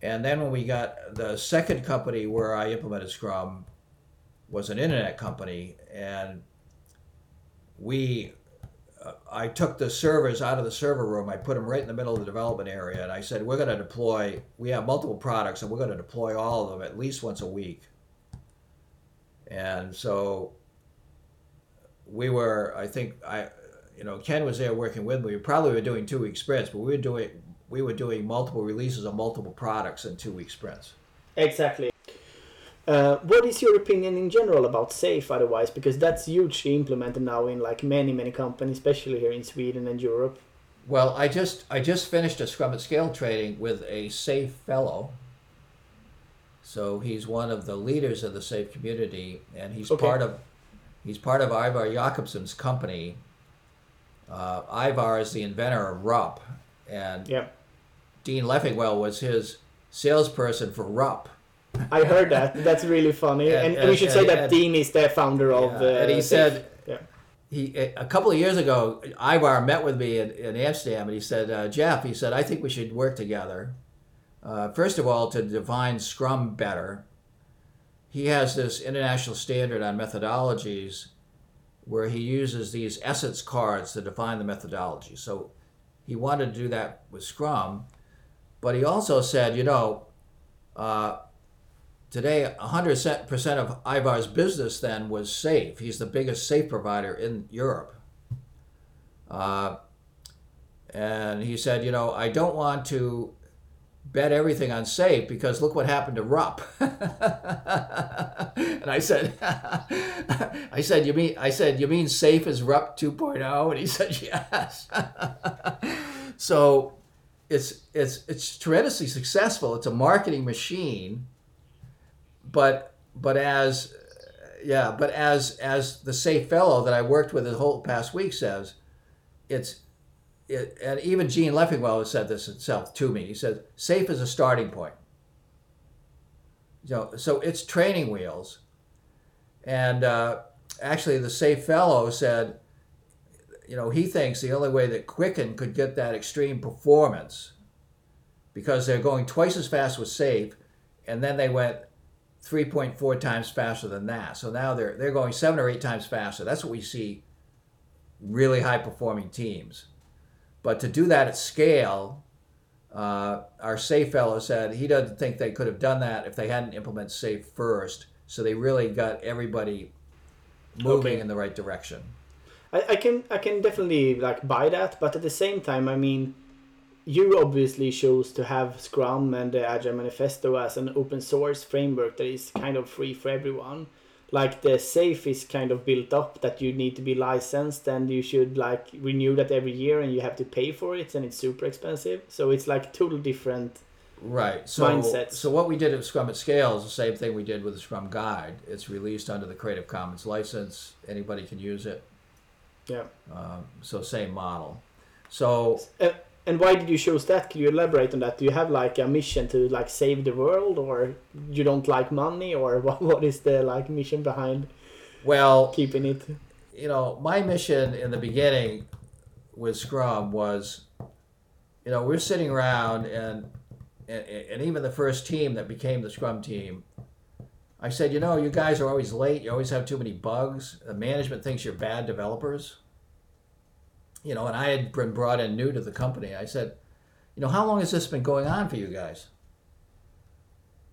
and then when we got the second company where I implemented Scrum was an internet company, and we uh, I took the servers out of the server room. I put them right in the middle of the development area, and I said, "We're going to deploy. We have multiple products, and we're going to deploy all of them at least once a week." And so we were. I think I, you know, Ken was there working with me. We probably were doing two week sprints, but we were doing we were doing multiple releases of multiple products in two week sprints. Exactly. Uh, what is your opinion in general about SAFe otherwise? Because that's hugely implemented now in like many, many companies, especially here in Sweden and Europe. Well, I just I just finished a Scrum at Scale training with a SAFe fellow. So he's one of the leaders of the SAFe community, and he's Okay. part of he's part of Ivar Jacobson's company. Uh, Ivar is the inventor of RUP, and Yeah, Dean Leffingwell was his salesperson for RUP. I heard that. That's really funny. And- And, and we and- should say that and- Dean is the founder of. Uh, and he SAFe. said Yeah. he a couple of years ago, Ivar met with me in, in Amsterdam, and he said, uh, "Jeff," he said, "I think we should work together. Uh, first of all, to define Scrum better. He has this international standard on methodologies, where he uses these essence cards to define the methodology. So, he wanted to do that with Scrum, but he also said, you know." Uh, Today, 100% of Ivar's business then was safe. He's the biggest safe provider in Europe. Uh, and he said, you know, I don't want to bet everything on safe because look what happened to RUP. and I said, I said, you mean, I said, you mean safe is RUP 2.0? And he said, yes. so it's, it's, it's tremendously successful. It's a marketing machine but but as yeah but as as the safe fellow that i worked with the whole past week says it's it, and even gene leffingwell has said this himself to me. He says safe is a starting point. You know, so it's training wheels. And uh, actually the safe fellow said you know he thinks the only way that quicken could get that extreme performance because they're going twice as fast with safe and then they went 3.4 times faster than that. So now they're they're going seven or eight times faster. That's what we see really high performing teams. But to do that at scale, uh, our safe fellow said he doesn't think they could have done that if they hadn't implemented safe first. So they really got everybody moving Okay. in the right direction. I, I can I can definitely like buy that, but at the same time, I mean, you obviously chose to have Scrum and the Agile Manifesto as an open source framework that is kind of free for everyone. Like the safe is kind of built up that you need to be licensed and you should like renew that every year and you have to pay for it and it's super expensive. So it's like total different Right. So, mindsets. so what we did at Scrum at Scale is the same thing we did with the Scrum Guide. It's released under the Creative Commons license. Anybody can use it. Yeah. Um, so same model. So Uh, and why did you choose that? Can you elaborate on that? Do you have like a mission to like save the world, or you don't like money, or what, what is the like mission behind well, keeping it? you know, my mission in the beginning with Scrum was, you know, we're sitting around and, and and even the first team that became the Scrum team, I said, you know, you guys are always late. You always have too many bugs. The management thinks you're bad developers. You know, and I had been brought in new to the company. I said, you know, how long has this been going on for you guys?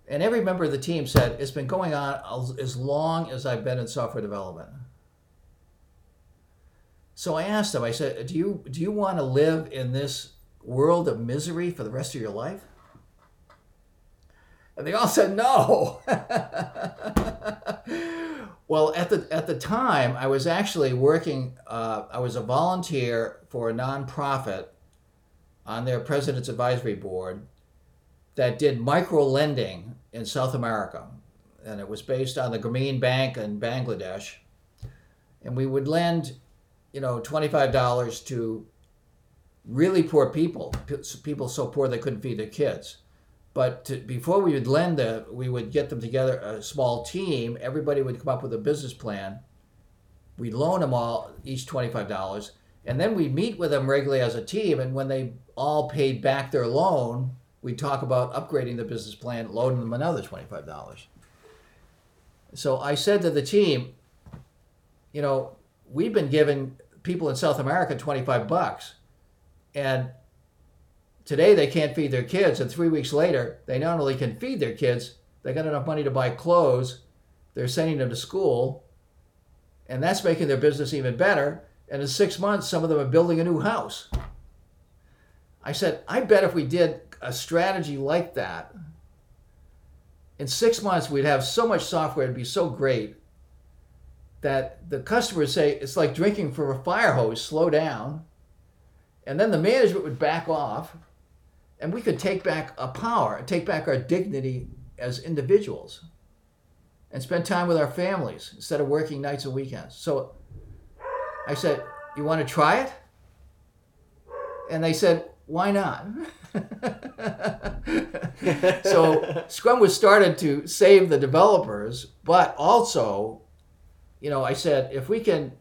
And every member of the team said, it's been going on as- long as I've been in software development. So I asked them, I said, do you, do you want to live in this world of misery for the rest of your life? And they all said no. well, at the, at the time, I was actually working, uh, I was a volunteer for a nonprofit on their president's advisory board that did micro lending in South America. And it was based on the Grameen Bank in Bangladesh. And we would lend you know, twenty-five dollars to really poor people, people so poor they couldn't feed their kids. But to, before we would lend them, we would get them together, a small team. Everybody would come up with a business plan. We'd loan them all each twenty-five dollars, and then we'd meet with them regularly as a team. And when they all paid back their loan, we'd talk about upgrading the business plan, loaning them another twenty-five dollars. So I said to the team, you know, we've been giving people in South America 25 bucks. And today they can't feed their kids. And three weeks later, they not only can feed their kids, they got enough money to buy clothes. They're sending them to school. And that's making their business even better. And in six months, some of them are building a new house. I said, I bet if we did a strategy like that, in six months, we'd have so much software, it'd be so great that the customers say it's like drinking from a fire hose, slow down. And then the management would back off and we could take back a power, take back our dignity as individuals and spend time with our families instead of working nights and weekends. So I said, You want to try it? And they said, Why not? so Scrum was started to save the developers, but also you know, I said if we can,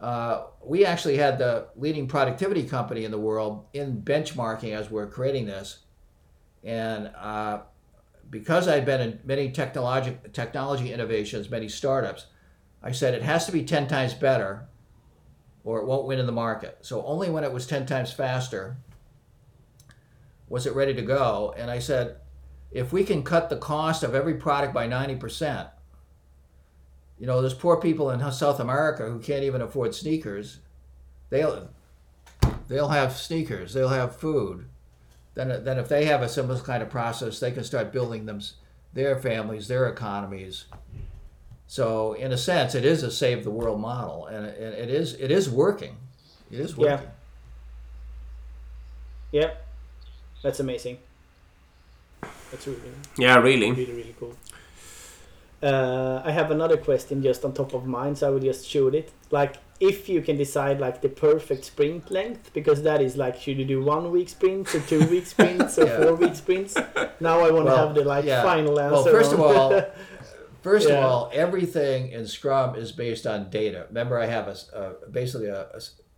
uh, we actually had the leading productivity company in the world in benchmarking as we're creating this, and uh, because I'd been in many technology technology innovations, many startups, I said it has to be ten times better, or it won't win in the market. So only when it was ten times faster was it ready to go, and I said, if we can cut the cost of every product by ninety percent you know, there's poor people in South America who can't even afford sneakers. They'll they'll have sneakers. They'll have food. Then then if they have a similar kind of process, they can start building them their families, their economies. So in a sense, it is a save the world model, and it, it is it is working. It is working. Yeah. working. Yeah, that's amazing. That's really, Yeah, really. really, really cool. Uh, I have another question just on top of mine, so I will just shoot it. Like, if you can decide like the perfect sprint length, because that is like, should you do one week sprints or two week sprints or Yeah. four week sprints? Now I want to Well, have the like yeah. final answer. Well, first of all, First Yeah. of all, everything in Scrum is based on data. Remember, I have a, a- basically a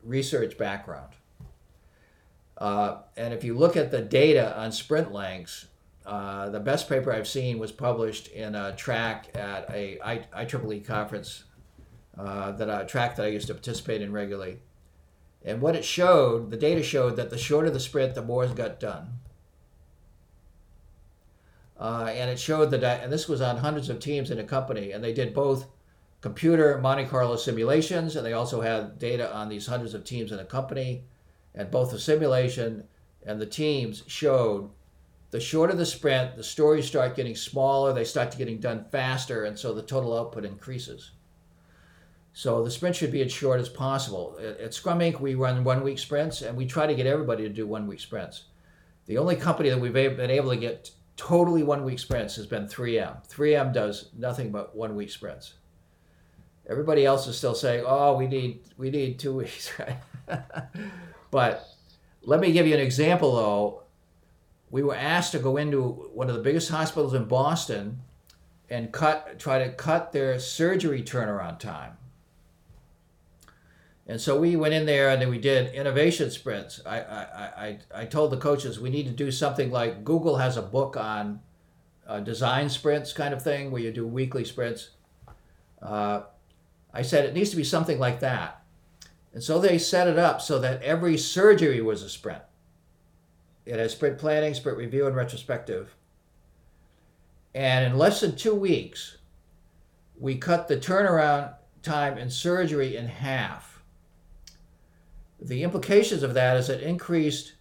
research background. Uh, and if you look at the data on sprint lengths, uh, the best paper I've seen was published in a track at a I, IEEE conference uh, that a track that I used to participate in regularly. And what it showed, the data showed that the shorter the sprint, the more got done. Uh, and it showed that, and this was on hundreds of teams in a company, and they did both computer Monte Carlo simulations, and they also had data on these hundreds of teams in a company, and both the simulation and the teams showed the shorter the sprint, the stories start getting smaller, they start to getting done faster, and so the total output increases. So the sprint should be as short as possible. At Scrum Inc., we run one week sprints, and we try to get everybody to do one week sprints. The only company that we've been able to get totally one week sprints has been 3M. 3M does nothing but one week sprints. Everybody else is still saying, "Oh, we need we need two weeks," but let me give you an example, though. We were asked to go into one of the biggest hospitals in Boston and cut try to cut their surgery turnaround time. And so we went in there and we did innovation sprints. I, I, I, I told the coaches we need to do something like Google has a book on uh, design sprints kind of thing where you do weekly sprints. Uh, I said it needs to be something like that. And so they set it up so that every surgery was a sprint. It has sprint planning, sprint review, and retrospective. And in less than two weeks, we cut the turnaround time in surgery in half. The implications of that is it increased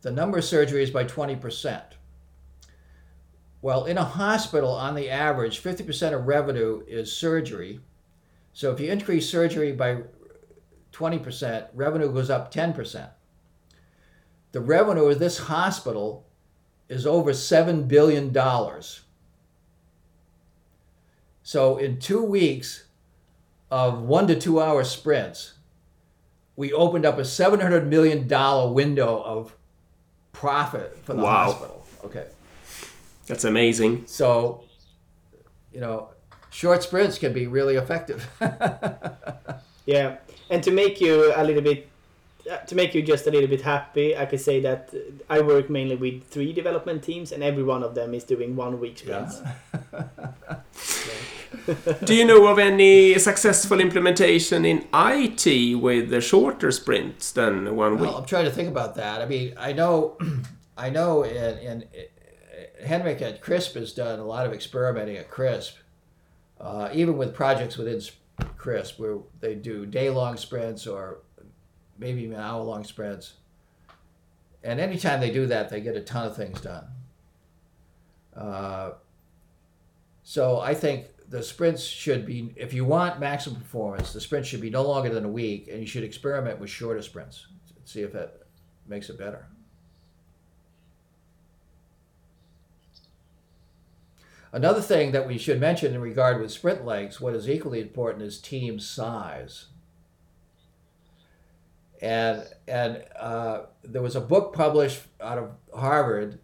the number of surgeries by 20%. Well, in a hospital, on the average, 50% of revenue is surgery. So if you increase surgery by 20%, revenue goes up 10%. The revenue of this hospital is over $7 billion. So in two weeks of one to two hour sprints, we opened up a $700 million window of profit for the Wow. hospital. Okay. That's amazing. So, you know, short sprints can be really effective. Yeah, and to make you a little bit, to make you just a little bit happy, I could say that uh, I work mainly with three development teams, and every one of them is doing one week sprints. Do you know of any successful implementation in IT with the shorter sprints than one week? Well, I'm trying to think about that. I mean, I know, I know, in, in Henrik at CRISP has done a lot of experimenting at CRISP, uh, even with projects within s- CRISP where they do day-long sprints or maybe even hour-long sprints. And anytime they do that, they get a ton of things done. Uh, so I think the sprints should be, if you want maximum performance, the sprint should be no longer than a week, and you should experiment with shorter sprints. See if that makes it better. Another thing that we should mention in regard with sprint lengths, what is equally important is team size. And and uh, there was a book published out of Harvard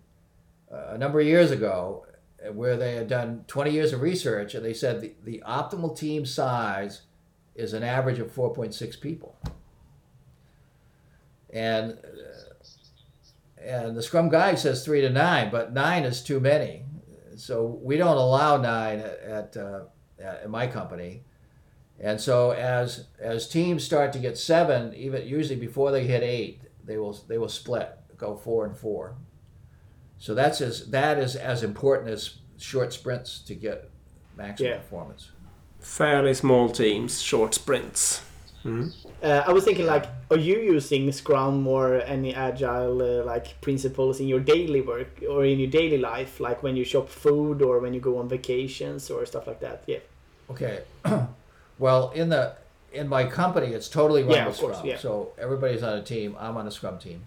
uh, a number of years ago where they had done 20 years of research and they said the, the optimal team size is an average of 4.6 people. And uh, and the Scrum guide says three to nine, but nine is too many. So we don't allow nine at, at, uh, at my company. And so as as teams start to get seven, even usually before they hit eight, they will they will split, go four and four. So that's as that is as important as short sprints to get maximum Yeah. performance. Fairly small teams, short sprints. Uh, I was thinking, like, are you using Scrum or any agile uh, like principles in your daily work or in your daily life, like when you shop food or when you go on vacations or stuff like that? Yeah. Okay. well, in the in my company, it's totally run Yeah, with of course, Scrum. yeah. So everybody's on a team. I'm on a Scrum team.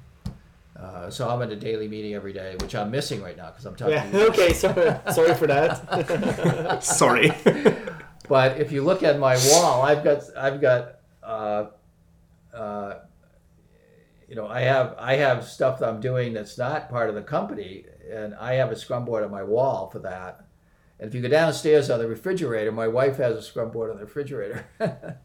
Uh, so I'm at a daily meeting every day, which I'm missing right now because I'm talking. Yeah. to you. okay. Sorry. sorry for that. Sorry. But if you look at my wall, I've got I've got uh, uh, you know I have I have stuff that I'm doing that's not part of the company, and I have a scrum board on my wall for that. And if you go downstairs on the refrigerator, my wife has a scrum board on the refrigerator.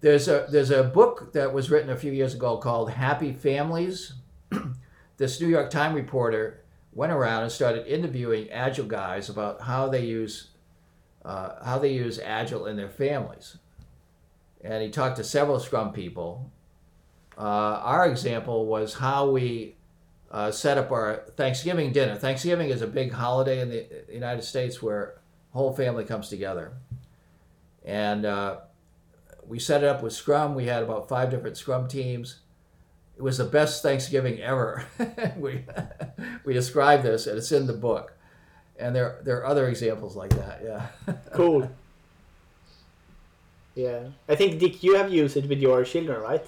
there's a there's a book that was written a few years ago called Happy Families. this New York Times reporter went around and started interviewing agile guys about how they use uh, how they use agile in their families. And he talked to several Scrum people. Uh, our example was how we uh, set up our Thanksgiving dinner. Thanksgiving is a big holiday in the United States where whole family comes together. And uh, we set it up with Scrum. We had about five different Scrum teams. It was the best Thanksgiving ever. we, we describe this, and it's in the book. And there, there are other examples like that, yeah. cool. Yeah. I think Dick, you have used it with your children, right?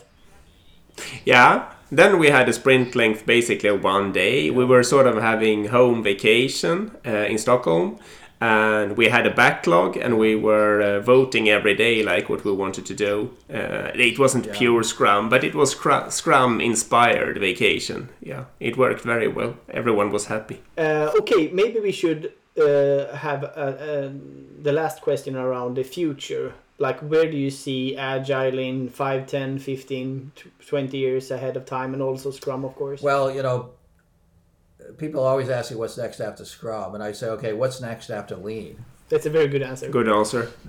Yeah. Then we had a sprint length basically of one day. We were sort of having home vacation uh, in Stockholm. And we had a backlog, and we were uh, voting every day, like what we wanted to do. Uh, it wasn't Yeah. pure Scrum, but it was Scrum- Scrum-inspired vacation. Yeah, it worked very well. Everyone was happy. Uh, okay, maybe we should uh, have uh, the last question around the future. Like, where do you see Agile in 5, 10, 15, 20 years ahead of time, and also Scrum, of course? Well, you know, people always ask me what's next after Scrum, and I say, okay, what's next after Lean? That's a very good answer. Good answer.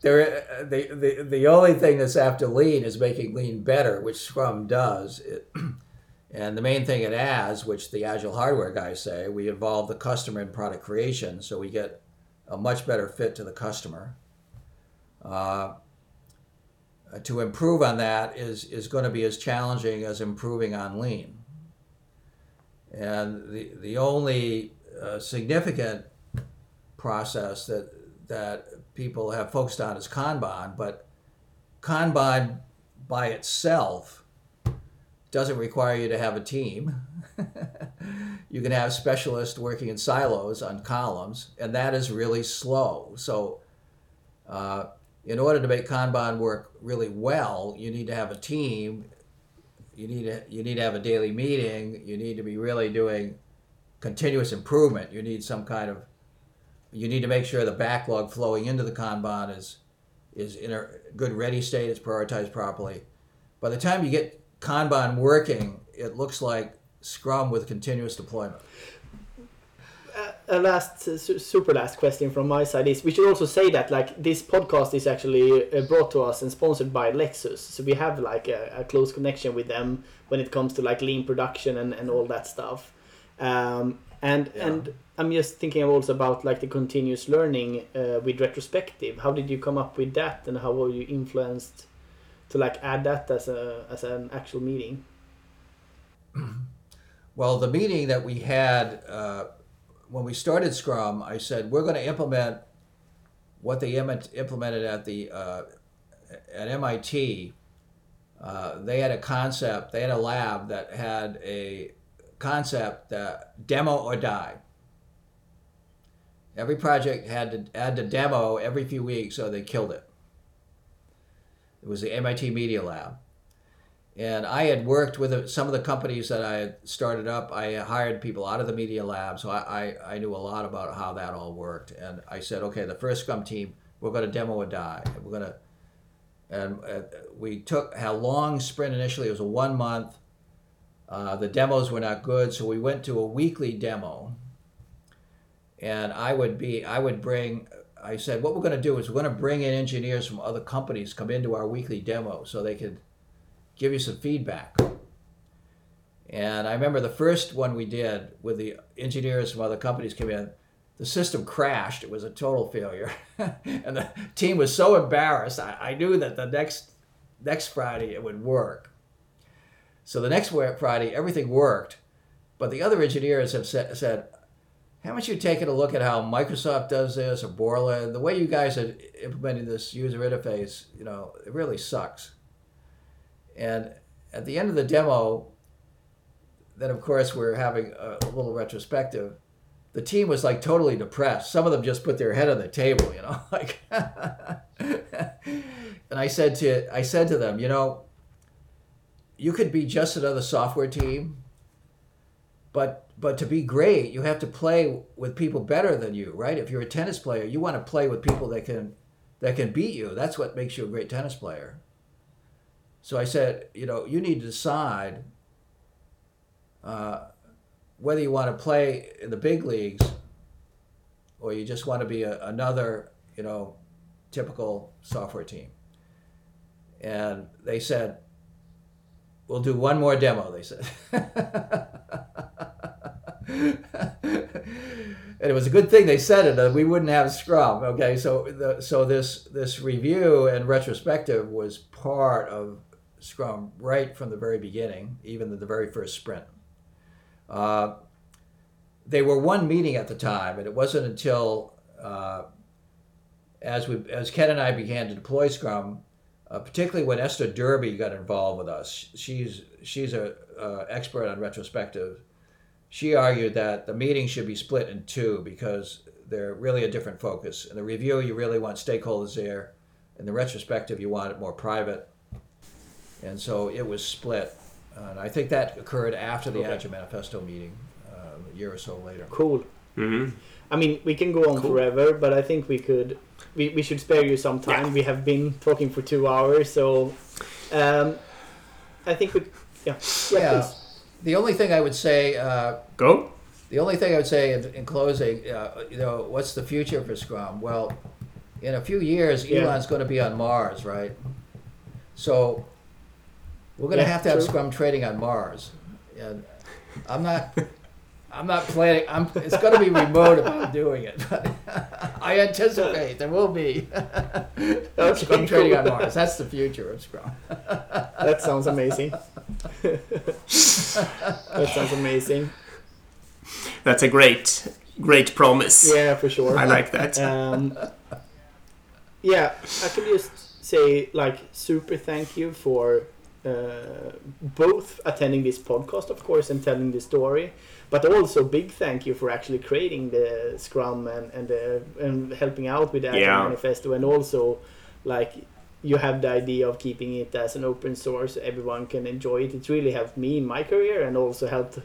there, the, the the only thing that's after Lean is making Lean better, which Scrum does. It, and the main thing it adds, which the Agile hardware guys say, we involve the customer in product creation, so we get a much better fit to the customer. Uh, to improve on that is is going to be as challenging as improving on Lean. And the the only uh, significant process that that people have focused on is Kanban, but Kanban by itself doesn't require you to have a team. you can have specialists working in silos on columns, and that is really slow. So, uh, in order to make Kanban work really well, you need to have a team. You need to, you need to have a daily meeting. You need to be really doing continuous improvement. You need some kind of you need to make sure the backlog flowing into the Kanban is is in a good ready state, it's prioritized properly. By the time you get Kanban working, it looks like Scrum with continuous deployment. a last su- super last question from my side is we should also say that like this podcast is actually uh, brought to us and sponsored by Lexus so we have like a, a close connection with them when it comes to like lean production and, and all that stuff um, and Yeah. and I'm just thinking also about like the continuous learning uh, with retrospective how did you come up with that and how were you influenced to like add that as a as an actual meeting Well, the meeting that we had uh, when we started Scrum, I said we're going to implement what they im- implemented at the uh, at MIT. Uh, they had a concept. They had a lab that had a concept that demo or die. Every project had to had to demo every few weeks, or they killed it. It was the MIT Media Lab. And I had worked with some of the companies that I had started up. I hired people out of the media lab, so I, I, I knew a lot about how that all worked. And I said, okay, the first Scrum team, we're going to demo a die. We're going to, and uh, we took a long sprint initially. It was a one month. Uh, the demos were not good, so we went to a weekly demo. And I would be, I would bring. I said, what we're going to do is we're going to bring in engineers from other companies come into our weekly demo so they could give you some feedback. And I remember the first one we did with the engineers from other companies came in, the system crashed. It was a total failure. and the team was so embarrassed. I, I knew that the next next Friday it would work. So the next Friday everything worked, but the other engineers have said, said haven't you taken a look at how Microsoft does this or Borland? The way you guys are implementing this user interface, you know, it really sucks. And at the end of the demo, then of course we're having a, a little retrospective. The team was like totally depressed. Some of them just put their head on the table, you know, like. and I said to I said to them, you know, you could be just another software team, but but to be great, you have to play with people better than you, right? If you're a tennis player, you want to play with people that can that can beat you. That's what makes you a great tennis player. So I said, you know, you need to decide uh, whether you want to play in the big leagues or you just want to be a, another, you know, typical software team. And they said, we'll do one more demo, they said. and it was a good thing they said it, that we wouldn't have Scrum. Okay, so the, so this this review and retrospective was part of Scrum right from the very beginning, even the, the very first sprint. Uh, they were one meeting at the time, and it wasn't until uh, as we as Ken and I began to deploy Scrum, uh, particularly when Esther Derby got involved with us. She's she's a uh, expert on retrospective. She argued that the meeting should be split in two because they're really a different focus. In the review, you really want stakeholders there. In the retrospective, you want it more private. And so it was split. And I think that occurred after the Okay. Agile Manifesto meeting, uh, a year or so later. Cool. hmm I mean, we can go on Cool. forever, but I think we could. We, we should spare you some time. Yeah. We have been talking for two hours, so um, I think we. Yeah. Yeah. Yeah. The only thing I would say, uh, Go. the only thing I would say in, in closing, uh, you know, what's the future for Scrum? Well, in a few years, Yeah. Elon's going to be on Mars, right? So we're going to Yeah, have to have true. Scrum trading on Mars, and I'm not. I'm not planning. I'm. It's going to be remote if I'm doing it. But I anticipate there will be Scrum trading on. Mars. That's the future of Scrum. That sounds amazing. that sounds amazing. That's a great, great promise. Yeah, for sure. I like that. Um, yeah, I can just say like super thank you for uh, both attending this podcast, of course, and telling the story, but also big thank you for actually creating the Scrum and and, uh, and helping out with the Agile Yeah. Manifesto, and also like you have the idea of keeping it as an open source, everyone can enjoy it. It's really helped me in my career and also helped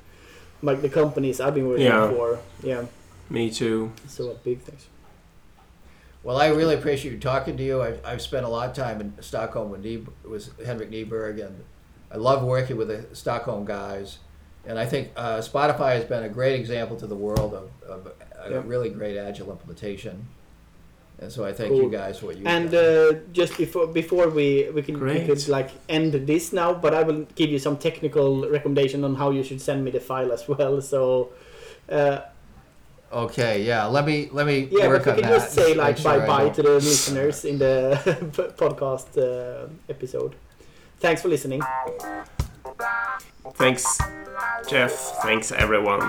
like the companies I've been working Yeah. for. Yeah, Me too. so big thanks. Well, I really appreciate you talking to you. I've, I've spent a lot of time in Stockholm with, Nie- with Henrik Kniberg, and I love working with the Stockholm guys. And I think uh, Spotify has been a great example to the world of, of a Yep. really great agile implementation. And so I thank Cool. you guys for what you And uh, just before before we we can we could like end this now, but I will give you some technical recommendation on how you should send me the file as well. So uh, Okay, yeah. Let me let me yeah, work but on we can that. just say Make like sure bye bye to the listeners in the podcast uh, episode. Thanks for listening. Thanks, Jeff. Thanks, everyone.